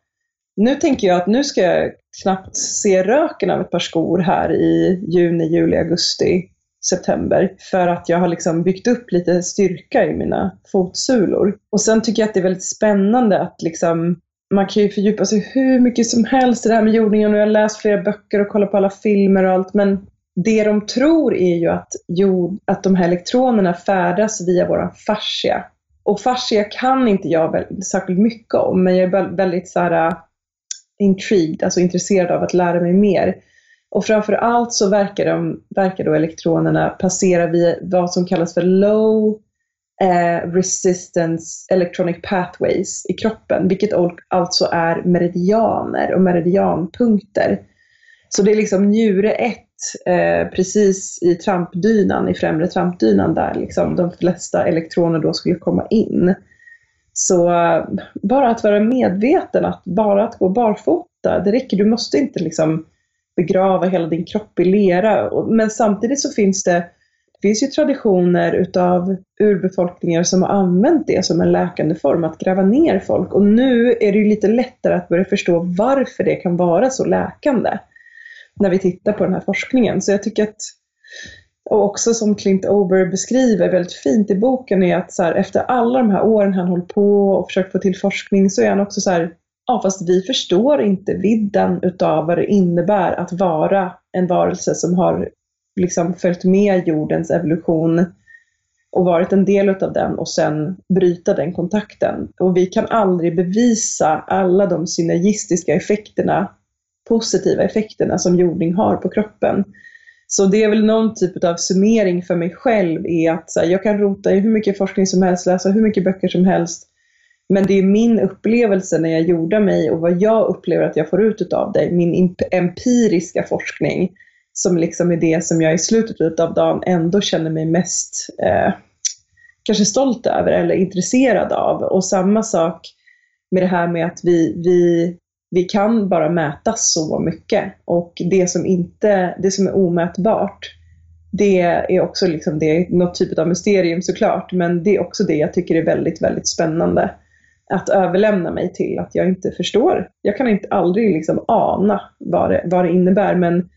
nu tänker jag att nu ska jag knappt se röken av ett par skor här i juni, juli, augusti, september. För att jag har liksom byggt upp lite styrka i mina fotsulor. Och sen tycker jag att det är väldigt spännande att liksom man kan ju fördjupa sig hur mycket som helst i det här med jordningen och jag har läst flera böcker och kollat på alla filmer och allt. Men det de tror är ju att, jord, att de här elektronerna färdas via våra fascia. Och fascia kan inte jag särskilt mycket om, men jag är väldigt så här, äh, intrigued, alltså intresserad av att lära mig mer. Och framför allt så verkar, de, verkar då elektronerna passera via vad som kallas för low eh, resistance electronic pathways i kroppen, vilket alltså är meridianer och meridianpunkter. Så det är liksom njure 1 eh, precis i trampdynan, i främre trampdynan där liksom de flesta elektroner då skulle komma in. Så eh, bara att vara medveten, att bara att gå barfota, det räcker. Du måste inte liksom begrava hela din kropp i lera. Men samtidigt så finns det, det finns ju traditioner utav urbefolkningar som har använt det som en läkande form, att gräva ner folk. Och nu är det ju lite lättare att börja förstå varför det kan vara så läkande när vi tittar på den här forskningen. Så jag tycker att och också som Clint Ober beskriver väldigt fint i boken är att så här, efter alla de här åren han hållit på och försökt få till forskning så är han också så här, ja fast vi förstår inte vidden utav vad det innebär att vara en varelse som har liksom följt med jordens evolution och varit en del utav den och sen bryta den kontakten. Och vi kan aldrig bevisa alla de synergistiska effekterna, positiva effekterna som jordning har på kroppen. Så det är väl någon typ av summering för mig själv är att här, jag kan rota i hur mycket forskning som helst, läsa hur mycket böcker som helst. Men det är min upplevelse när jag jordar mig och vad jag upplever att jag får ut av det, min empiriska forskning, som liksom är det som jag i slutet av dagen ändå känner mig mest eh, kanske stolt över eller intresserad av. Och samma sak med det här med att vi, vi, vi kan bara mäta så mycket och det som, inte, det som är omätbart det är också liksom det, något typ av mysterium såklart, men det är också det jag tycker är väldigt, väldigt spännande. Att överlämna mig till att jag inte förstår. Jag kan inte aldrig liksom ana vad det, vad det innebär, men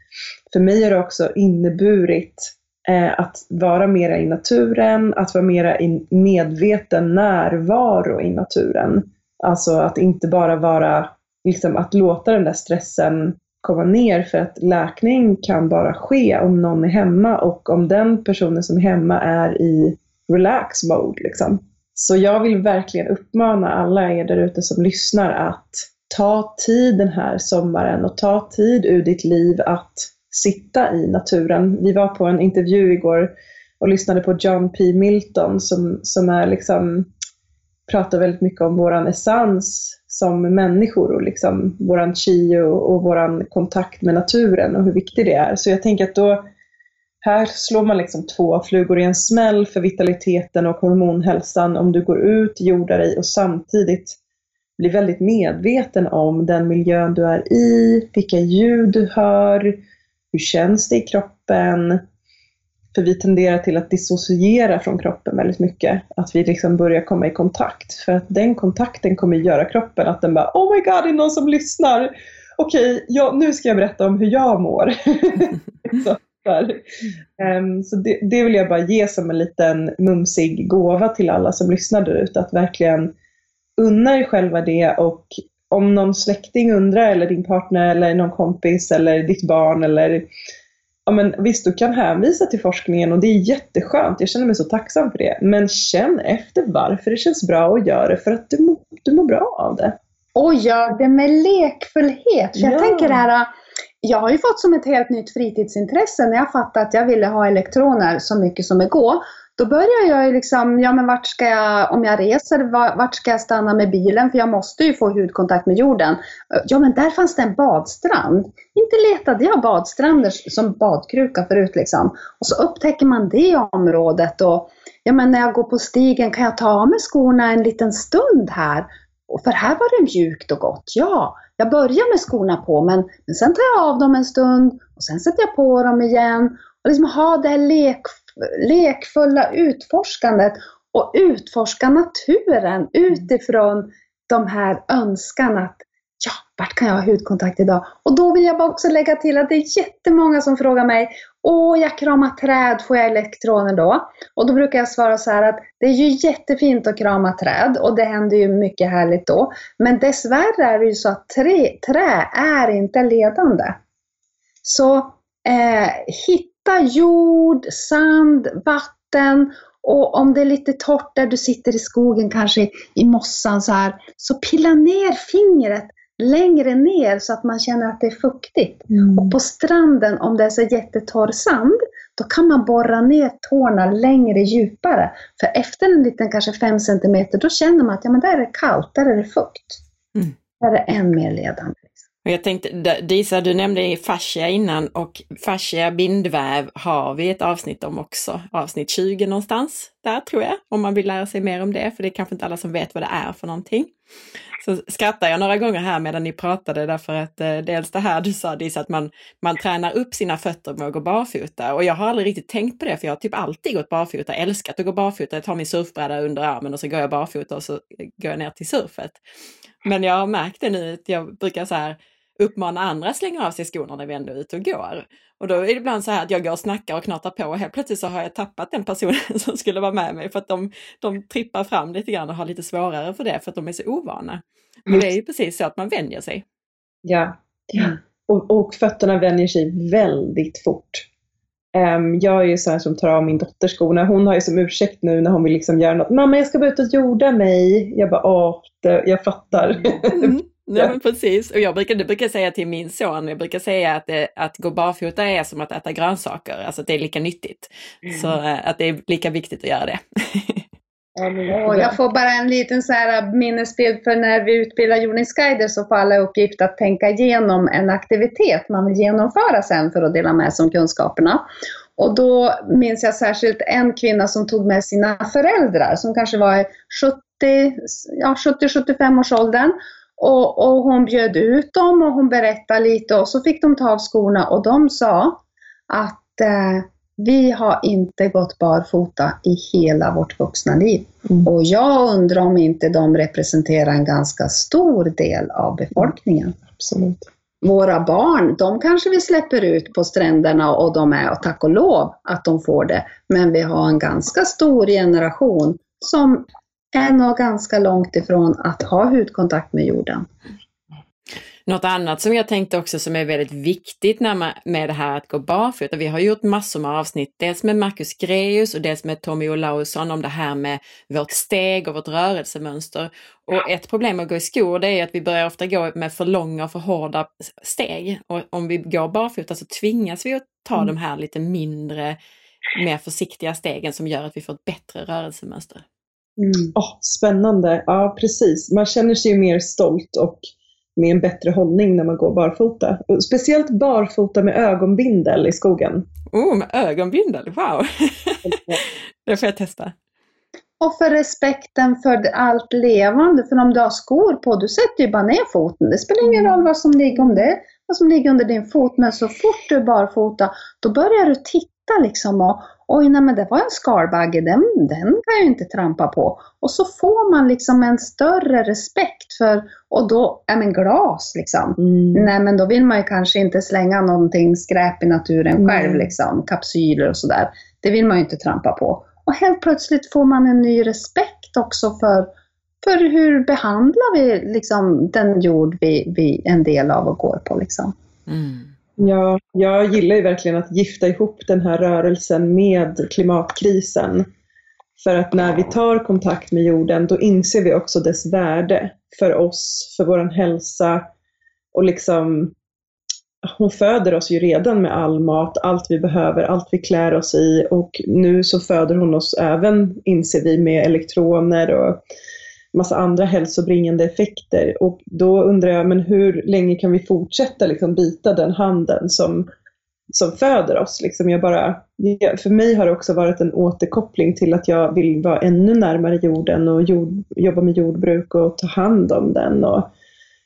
för mig har det också inneburit eh, att vara mera i naturen, att vara mera i medveten närvaro i naturen. Alltså att inte bara vara, liksom att låta den där stressen komma ner för att läkning kan bara ske om någon är hemma och om den personen som är hemma är i relax mode. Liksom. Så jag vill verkligen uppmana alla er där ute som lyssnar att ta tid den här sommaren och ta tid ur ditt liv att sitta i naturen. Vi var på en intervju igår och lyssnade på John P. Milton som, som är liksom, pratar väldigt mycket om våran essens som människor och liksom våran chi och, och våran kontakt med naturen och hur viktig det är. Så jag tänker att då, här slår man liksom två flugor i en smäll för vitaliteten och hormonhälsan om du går ut, jordar dig och samtidigt blir väldigt medveten om den miljön du är i, vilka ljud du hör, hur känns det i kroppen, för vi tenderar till att dissociera från kroppen väldigt mycket. Att vi liksom börjar komma i kontakt. För att den kontakten kommer göra kroppen att den bara Oh my god, det är någon som lyssnar. Okej, ja, nu ska jag berätta om hur jag mår. *laughs* så, um, så det, det, vill jag bara ge som en liten mumsig gåva till alla som lyssnar där ute. Att verkligen unna er själva det och om någon släkting undrar eller din partner eller någon kompis eller ditt barn eller ja men visst, du kan hänvisa till forskningen och det är jätteskönt. Jag känner mig så tacksam för det. Men känn efter varför det känns bra och gör det för att du, må, du mår bra av det. Och gör det med lekfullhet. För jag tänker det här, jag har ju fått som ett helt nytt fritidsintresse när jag fattade att jag ville ha elektroner så mycket som det går. Då börjar jag ju liksom, ja men vart ska jag, om jag reser, vart ska jag stanna med bilen? För jag måste ju få hudkontakt med jorden. Ja men där fanns det en badstrand. Inte letade jag badstränder som badkruka förut liksom. Och så upptäcker man det området och ja men när jag går på stigen, kan jag ta av mig skorna en liten stund här? För här var det mjukt och gott. Ja, jag börjar med skorna på men, men sen tar jag av dem en stund och sen sätter jag på dem igen. Och liksom ha det här lek lekfulla utforskandet och utforska naturen utifrån de här önskan att ja, vart kan jag ha hudkontakt idag? Och då vill jag bara också lägga till att det är jättemånga som frågar mig Åh, jag kramar träd, får jag elektroner då? Och då brukar jag svara så här att det är ju jättefint att krama träd och det händer ju mycket härligt då. Men dessvärre är det ju så att trä, trä är inte ledande. Så eh, hitta hitta jord, sand, vatten och om det är lite torrt där du sitter i skogen, kanske i mossan så här, så pilla ner fingret längre ner så att man känner att det är fuktigt. Mm. Och på stranden, om det är så jättetorr sand, då kan man borra ner tårna längre djupare. För efter en liten, kanske 5 cm, då känner man att ja, men där är det kallt, där är det fukt. Mm. Där är det än mer ledande. Jag tänkte, Disa, du nämnde fascia innan och fascia bindväv har vi ett avsnitt om också. Avsnitt 20 någonstans där tror jag, om man vill lära sig mer om det, för det är kanske inte alla som vet vad det är för någonting. Så skrattar jag några gånger här medan ni pratade därför att eh, dels det här du sa Disa, att man, man tränar upp sina fötter med att gå barfota och jag har aldrig riktigt tänkt på det för jag har typ alltid gått barfota, älskat att gå barfota. Jag tar min surfbräda under armen och så går jag barfota och så eh, går jag ner till surfet. Men jag har märkt det nu att jag brukar så här uppmana andra att slänga av sig skorna när vi ändå är ute och går. Och då är det ibland så här att jag går och snackar och knatar på och helt plötsligt så har jag tappat den personen *laughs* som skulle vara med mig för att de, de trippar fram lite grann och har lite svårare för det för att de är så ovana. Men det är ju precis så att man vänjer sig. Ja, ja. Och, och fötterna vänjer sig väldigt fort. Um, jag är ju sån som tar av min dotter skorna. Hon har ju som ursäkt nu när hon vill liksom göra något. Mamma, jag ska bara ut och jorda mig. Jag bara, åh, det, jag fattar. Mm. Ja, men precis. Och jag brukar, det brukar säga till min son, jag brukar säga att, det, att gå barfota är som att äta grönsaker, alltså att det är lika nyttigt. Mm. Så eh, att det är lika viktigt att göra det. Och jag får bara en liten så här minnesbild för när vi utbildar jordningsguider så får alla uppgift att tänka igenom en aktivitet man vill genomföra sen för att dela med sig om kunskaperna. Och då minns jag särskilt en kvinna som tog med sina föräldrar som kanske var 70, ja, 70-75 års åldern. Och, och, hon bjöd ut dem och hon berättade lite och så fick de ta av skorna och de sa att eh, vi har inte gått barfota i hela vårt vuxna liv. Mm. Och jag undrar om inte de representerar en ganska stor del av befolkningen. Absolut. Våra barn, de kanske vi släpper ut på stränderna och de är, och tack och lov att de får det. Men vi har en ganska stor generation som är nog ganska långt ifrån att ha hudkontakt med jorden. Något annat som jag tänkte också som är väldigt viktigt när man, med det här att gå barfota, vi har gjort massor med avsnitt, dels med Marcus Greus och dels med Tommy Olausson om det här med vårt steg och vårt rörelsemönster. Och ett problem med att gå i skor det är att vi börjar ofta gå med för långa och för hårda steg. Och om vi går barfota så tvingas vi att ta mm. de här lite mindre, mer försiktiga stegen som gör att vi får ett bättre rörelsemönster. Mm. Oh, spännande, ja precis. Man känner sig mer stolt och med en bättre hållning när man går barfota. Speciellt barfota med ögonbindel i skogen. Oh, med ögonbindel, wow! *laughs* det får jag testa. Och för respekten för allt levande, för om du har skor på, du sätter ju bara ner foten. Det spelar ingen roll vad som ligger, om det, vad som ligger under din fot, men så fort du är barfota, då börjar du titta liksom och, oj nej men det var en skalbagge, den, den kan jag inte trampa på. Och så får man liksom en större respekt för, och då, ja men glas liksom. Mm. Nej men då vill man ju kanske inte slänga någonting skräp i naturen mm. själv liksom, kapsyler och sådär. Det vill man ju inte trampa på. Och helt plötsligt får man en ny respekt också för, för hur behandlar vi liksom den jord vi, vi en del av och går på liksom. Mm. Ja, jag gillar ju verkligen att gifta ihop den här rörelsen med klimatkrisen. För att när vi tar kontakt med jorden, då inser vi också dess värde för oss, för vår hälsa. Och liksom, hon föder oss ju redan med all mat, allt vi behöver, allt vi klär oss i. Och nu så föder hon oss även, inser vi, med elektroner och massa andra hälsobringande effekter. Och då undrar jag, men hur länge kan vi fortsätta liksom bita den handen som, som föder oss? Liksom jag bara, för mig har det också varit en återkoppling till att jag vill vara ännu närmare jorden och jord, jobba med jordbruk och ta hand om den och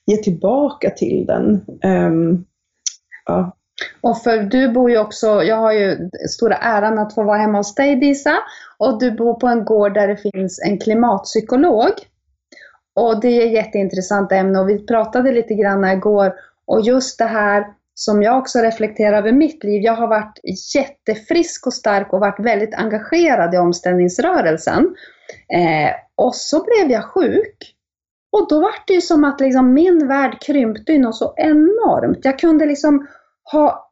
ge tillbaka till den. Um, ja. Och för du bor ju också, jag har ju stora äran att få vara hemma hos dig Disa, och du bor på en gård där det finns en klimatpsykolog. Och det är ett jätteintressant ämne och vi pratade lite grann igår och just det här som jag också reflekterar över mitt liv. Jag har varit jättefrisk och stark och varit väldigt engagerad i omställningsrörelsen. Eh, och så blev jag sjuk. Och då var det ju som att liksom min värld krympte något så enormt. Jag kunde liksom ha,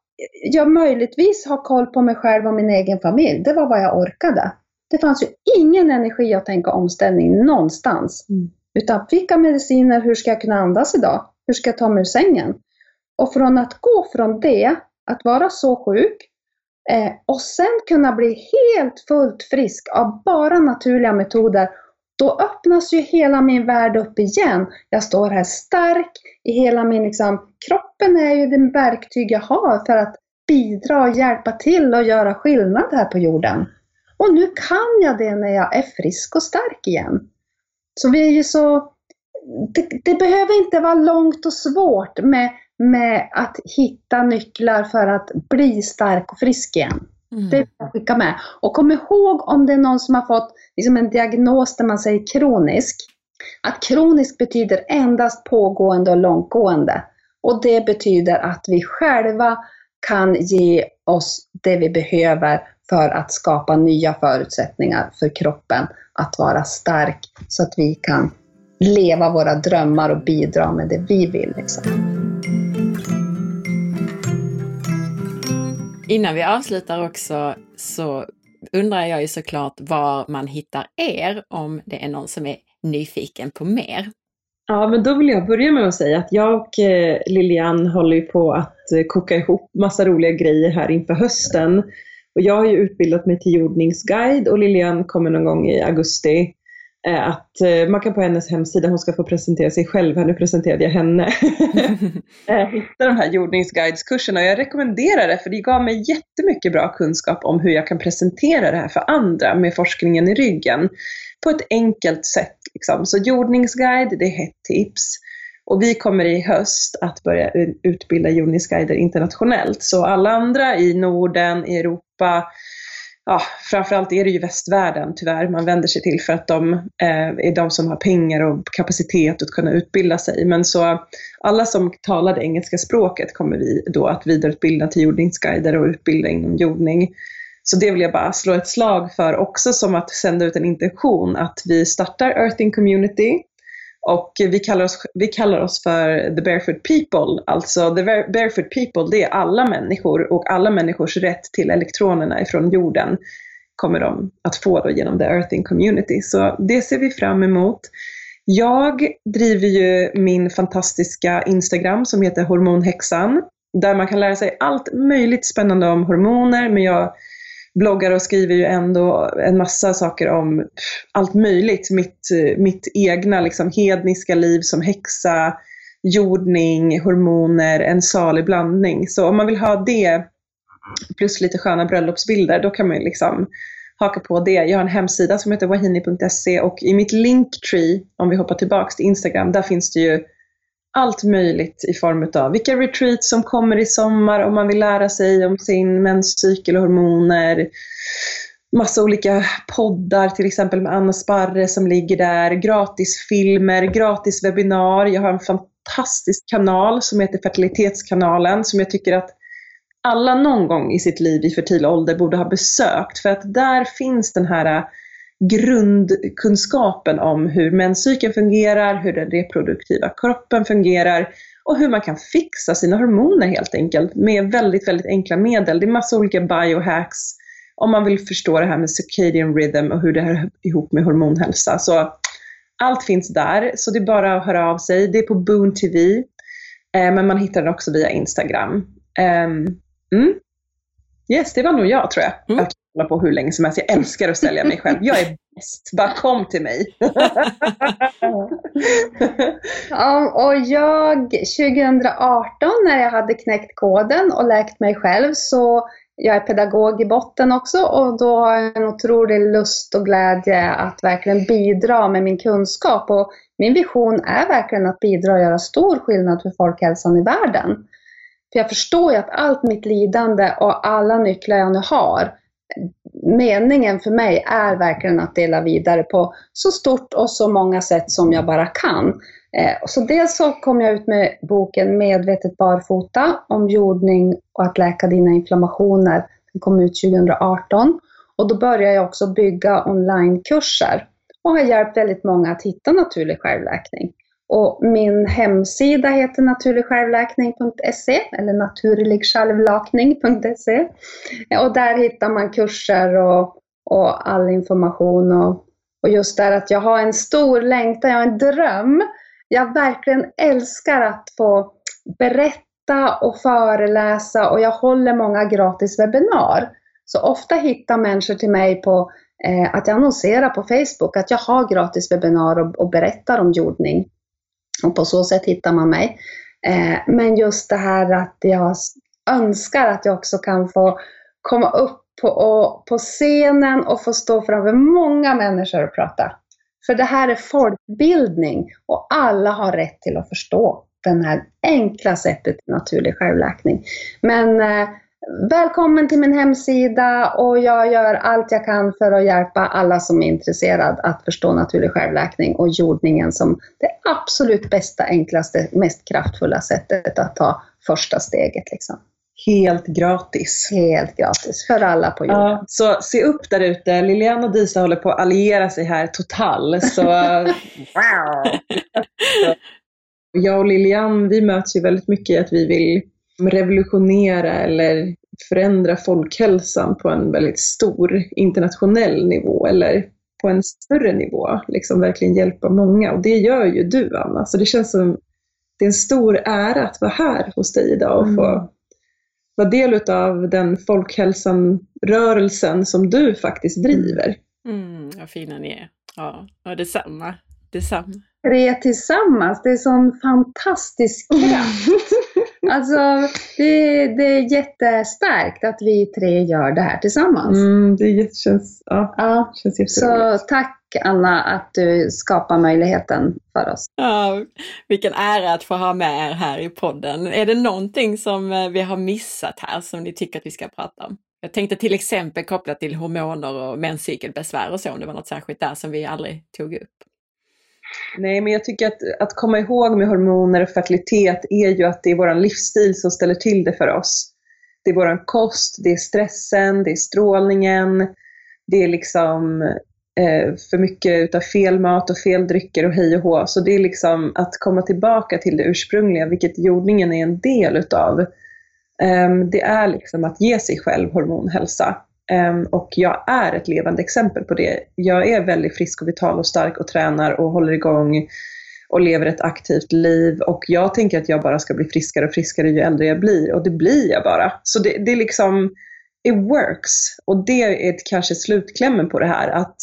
jag möjligtvis ha koll på mig själv och min egen familj. Det var vad jag orkade. Det fanns ju ingen energi att tänka omställning någonstans. Mm. Utan vilka mediciner, hur ska jag kunna andas idag? Hur ska jag ta mig ur sängen? Och från att gå från det, att vara så sjuk, eh, och sen kunna bli helt fullt frisk av bara naturliga metoder, då öppnas ju hela min värld upp igen. Jag står här stark i hela min, liksom, kroppen är ju det verktyg jag har för att bidra och hjälpa till och göra skillnad här på jorden. Och nu kan jag det när jag är frisk och stark igen. Så vi är ju så... Det, det, behöver inte vara långt och svårt med, med att hitta nycklar för att bli stark och frisk igen. Mm. Det vill jag skicka med. Och kom ihåg om det är någon som har fått liksom en diagnos där man säger kronisk. Att kronisk betyder endast pågående och långtgående. Och det betyder att vi själva kan ge oss det vi behöver för att skapa nya förutsättningar för kroppen att vara stark så att vi kan leva våra drömmar och bidra med det vi vill. Liksom. Innan vi avslutar också så undrar jag ju såklart var man hittar er om det är någon som är nyfiken på mer. Ja, men då vill jag börja med att säga att jag och eh, Lilian håller på att eh, koka ihop massa roliga grejer här inför hösten. Och jag har ju utbildat mig till jordningsguide och Lilian kommer någon gång i augusti Eh, att eh, man kan på hennes hemsida, hon ska få presentera sig själv, här nu presenterade jag henne, *laughs* eh, hitta de här jordningsguideskurserna. Jag rekommenderar det för det gav mig jättemycket bra kunskap om hur jag kan presentera det här för andra med forskningen i ryggen på ett enkelt sätt. Liksom. Så jordningsguide, det är ett tips. Och vi kommer i höst att börja utbilda jordningsguider internationellt. Så alla andra i Norden, i Europa, ja, framförallt är det ju västvärlden tyvärr man vänder sig till för att de eh, är de som har pengar och kapacitet att kunna utbilda sig. Men så alla som talar det engelska språket kommer vi då att vidareutbilda till jordningsguider och utbilda inom jordning. Så det vill jag bara slå ett slag för också som att sända ut en intention att vi startar Earthing Community och vi kallar, oss, vi kallar oss för the barefoot people. Alltså the barefoot people, det är alla människor och alla människors rätt till elektronerna ifrån jorden kommer de att få då genom the earthing community. Så det ser vi fram emot. Jag driver ju min fantastiska Instagram som heter Hormonhäxan. Där man kan lära sig allt möjligt spännande om hormoner, men jag bloggar och skriver ju ändå en massa saker om allt möjligt. Mitt, mitt egna liksom, hedniska liv som häxa, jordning, hormoner, en salig blandning. Så om man vill ha det plus lite sköna bröllopsbilder, då kan man liksom haka på det. Jag har en hemsida som heter wahini.se och i mitt linktree, om vi hoppar tillbaks till Instagram, där finns det ju allt möjligt i form av vilka retreats som kommer i sommar om man vill lära sig om sin menscykel och hormoner. Massa olika poddar, till exempel med Anna Sparre som ligger där. Gratisfilmer, gratis webbinar. Jag har en fantastisk kanal som heter Fertilitetskanalen som jag tycker att alla någon gång i sitt liv i fertil ålder borde ha besökt. För att där finns den här grundkunskapen om hur menscykeln fungerar, hur den reproduktiva kroppen fungerar och hur man kan fixa sina hormoner helt enkelt med väldigt, väldigt enkla medel. Det är massa olika biohacks om man vill förstå det här med circadian rhythm och hur det hör ihop med hormonhälsa. Så allt finns där, så det är bara att höra av sig. Det är på Boon TV, eh, men man hittar den också via Instagram. Um, mm. Yes, det var nog jag tror jag. Mm hålla på hur länge som helst. Jag älskar att sälja mig själv. Jag är bäst. Bara kom till mig. *laughs* ja, och jag 2018 när jag hade knäckt koden och läkt mig själv så jag är pedagog i botten också och då har jag en otrolig lust och glädje att verkligen bidra med min kunskap. Och min vision är verkligen att bidra och göra stor skillnad för folkhälsan i världen. För jag förstår ju att allt mitt lidande och alla nycklar jag nu har meningen för mig är verkligen att dela vidare på så stort och så många sätt som jag bara kan. Eh, så dels så kom jag ut med boken Medvetet barfota om jordning och att läka dina inflammationer. Den kom ut 2018 och då började jag också bygga onlinekurser och har hjälpt väldigt många att hitta naturlig självläkning. Och min hemsida heter naturligsjälvläkning.se eller naturligsjälvlakning.se. Och där hittar man kurser och, och all information. Och, och just där att jag har en stor längtan, jag har en dröm. Jag verkligen älskar att få berätta och föreläsa och jag håller många gratis webbinar. Så ofta hittar människor till mig på eh, att jag annonserar på Facebook att jag har gratis webbinar och, och berättar om jordning. Och på så sätt hittar man mig. Eh, men just det här att jag önskar att jag också kan få komma upp på, på scenen och få stå framför många människor och prata. För det här är folkbildning och alla har rätt till att förstå det här enkla sättet till naturlig självläkning. Men eh, Välkommen till min hemsida och jag gör allt jag kan för att hjälpa alla som är intresserade att förstå naturlig självläkning och jordningen som det absolut bästa, enklaste, mest kraftfulla sättet att ta första steget. Liksom. Helt gratis. Helt gratis för alla på jorden. Ja, så se upp där ute. Lilian och Disa håller på att alliera sig här total. Så, *laughs* jag och Lilian, vi möts ju väldigt mycket i att vi vill revolutionera eller förändra folkhälsan på en väldigt stor internationell nivå eller på en större nivå, liksom verkligen hjälpa många. Och det gör ju du Anna, så det känns som det är en stor ära att vara här hos dig idag och få mm. vara del av den folkhälsan-rörelsen som du faktiskt driver. Mm, vad fina ni är. Ja, och detsamma. detsamma. Tre tillsammans, det är sån fantastisk kraft. *laughs* alltså, det, det är jättestarkt att vi tre gör det här tillsammans. Mm, det känns, ja, Ja, känns så tack Anna att du skapar möjligheten för oss. Ja, vilken ära att få ha med er här i podden. Är det någonting som eh, vi har missat här som ni tycker att vi ska prata om? Jag tänkte till exempel kopplat till hormoner och menscykelbesvär och så, om det var något särskilt där som vi aldrig tog upp. Nej, men jag tycker att, att komma ihåg med hormoner och fertilitet är ju att det är vår livsstil som ställer till det för oss. Det är vår kost, det är stressen, det är strålningen, det är liksom eh, för mycket utav fel mat och fel drycker och hej och hå. Så det är liksom att komma tillbaka till det ursprungliga, vilket jordningen är en del utav. Eh, det är liksom att ge sig själv hormonhälsa. Ehm, och jag är ett levande exempel på det. Jag är väldigt frisk och vital och stark och tränar och håller igång och lever ett aktivt liv. Och jag tänker att jag bara ska bli friskare och friskare ju äldre jag blir. Och det blir jag bara. Så det, det är liksom, it works. Och det är kanske slutklämmen på det här. Att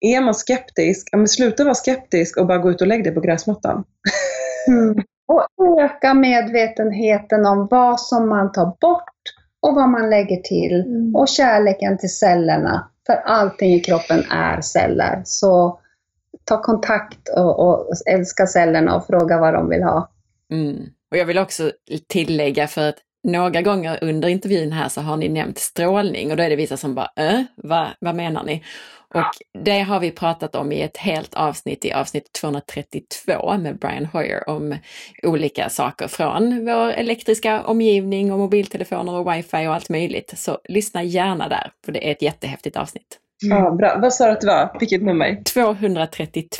är man skeptisk, ja, men sluta vara skeptisk och bara gå ut och lägg dig på gräsmattan. Mm. Och öka medvetenheten om vad som man tar bort och vad man lägger till. Mm. Och kärleken till cellerna. För allting i kroppen är celler. Så ta kontakt och, och älska cellerna och fråga vad de vill ha. Mm. Och jag vill också tillägga för att några gånger under intervjun här så har ni nämnt strålning och då är det vissa som bara, äh, vad, vad menar ni? Och det har vi pratat om i ett helt avsnitt, i avsnitt 232 med Brian Hoyer om olika saker från vår elektriska omgivning och mobiltelefoner och wifi och allt möjligt. Så lyssna gärna där, för det är ett jättehäftigt avsnitt. Ja, bra. Vad sa du att det var? Vilket nummer? 232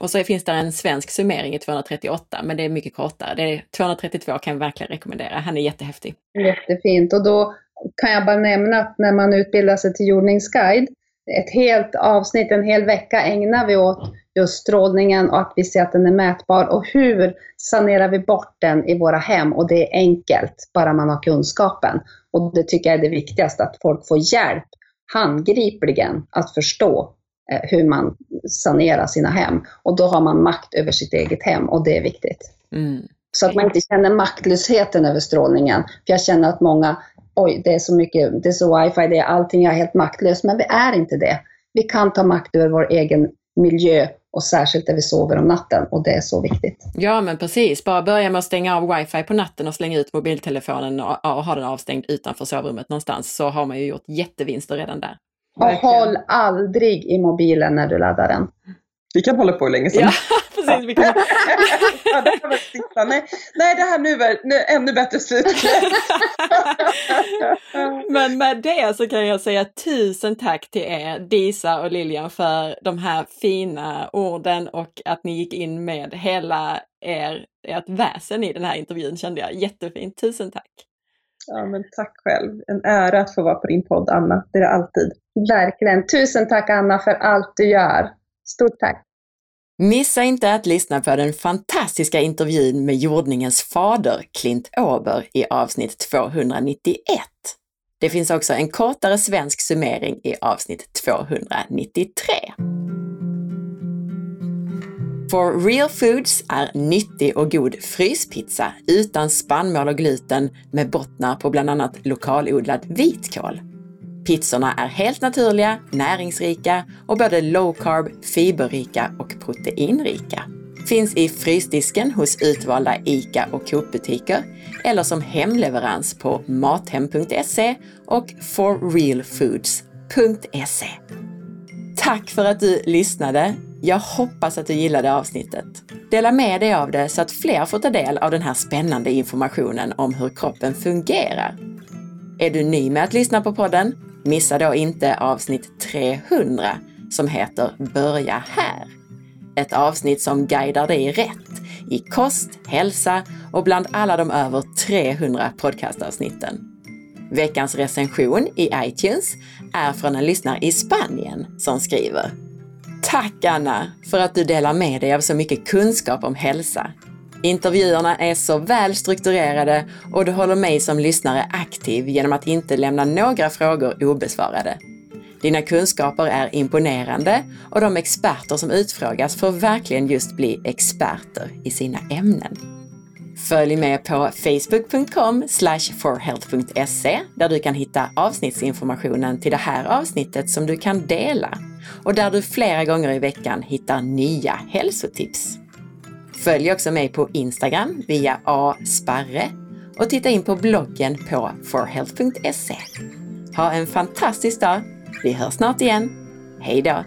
och så finns det en svensk summering i 238 men det är mycket kortare. Det är 232 kan jag verkligen rekommendera, han är jättehäftig. Jättefint. Och då kan jag bara nämna att när man utbildar sig till jordningsguide, ett helt avsnitt, en hel vecka ägnar vi åt just strålningen och att vi ser att den är mätbar och hur sanerar vi bort den i våra hem och det är enkelt, bara man har kunskapen. Och det tycker jag är det viktigaste, att folk får hjälp handgripligen att förstå eh, hur man sanerar sina hem. Och då har man makt över sitt eget hem och det är viktigt. Mm. Så att man inte känner maktlösheten över strålningen. För jag känner att många, oj, det är så mycket, det är så wifi, det är allting, jag är helt maktlös. Men vi är inte det. Vi kan ta makt över vår egen miljö och särskilt där vi sover om natten och det är så viktigt. Ja men precis, bara börja med att stänga av wifi på natten och slänga ut mobiltelefonen och, och ha den avstängd utanför sovrummet någonstans så har man ju gjort jättevinster redan där. Och Verkligen. håll aldrig i mobilen när du laddar den. Vi kan hålla på hur länge som Ja, *laughs* *laughs* precis. Vi kan... *laughs* ja, det här var sista. Nej, nej, det här nu är nu, ännu bättre slutkläm. *laughs* Men med det så kan jag säga tusen tack till er, Disa och Lilian, för de här fina orden och att ni gick in med hela er, ert väsen i den här intervjun kände jag. Jättefint, tusen tack! ja, men tack själv. En ära att få vara på din podd, Anna. Det är det alltid. Verkligen. Tusen tack Anna för allt du gör. Stort tack. Missa inte att lyssna på den fantastiska intervjun med jordningens fader, Klint Åber, i avsnitt 291. Det finns också en kortare svensk summering i avsnitt 293. For Real Foods är nyttig och god fryspizza utan spannmål och gluten med bottnar på bland annat lokalodlad vitkål. Pizzorna är helt naturliga, näringsrika och både low carb, fiberrika och proteinrika. Finns i frysdisken hos utvalda ICA och Coop-butiker eller som hemleverans på mathem.se och forrealfoods.se. Tack för att du lyssnade! Jag hoppas att du gillade avsnittet. Dela med dig av det så att fler får ta del av den här spännande informationen om hur kroppen fungerar. Är du ny med att lyssna på podden? Missa då inte avsnitt 300 som heter Börja här. Ett avsnitt som guidar dig rätt i kost, hälsa och bland alla de över 300 podcastavsnitten. Veckans recension i iTunes är från en lyssnare i Spanien som skriver Tack Anna för att du delar med dig av så mycket kunskap om hälsa. Intervjuerna är så väl strukturerade och du håller mig som lyssnare aktiv genom att inte lämna några frågor obesvarade. Dina kunskaper är imponerande och de experter som utfrågas får verkligen just bli experter i sina ämnen. Följ med på facebook.com forhealth.se där du kan hitta avsnittsinformationen till det här avsnittet som du kan dela och där du flera gånger i veckan hittar nya hälsotips. Följ också mig på Instagram via asparre och titta in på bloggen på forhealth.se. Ha en fantastisk dag! Vi hörs snart igen. Hej då!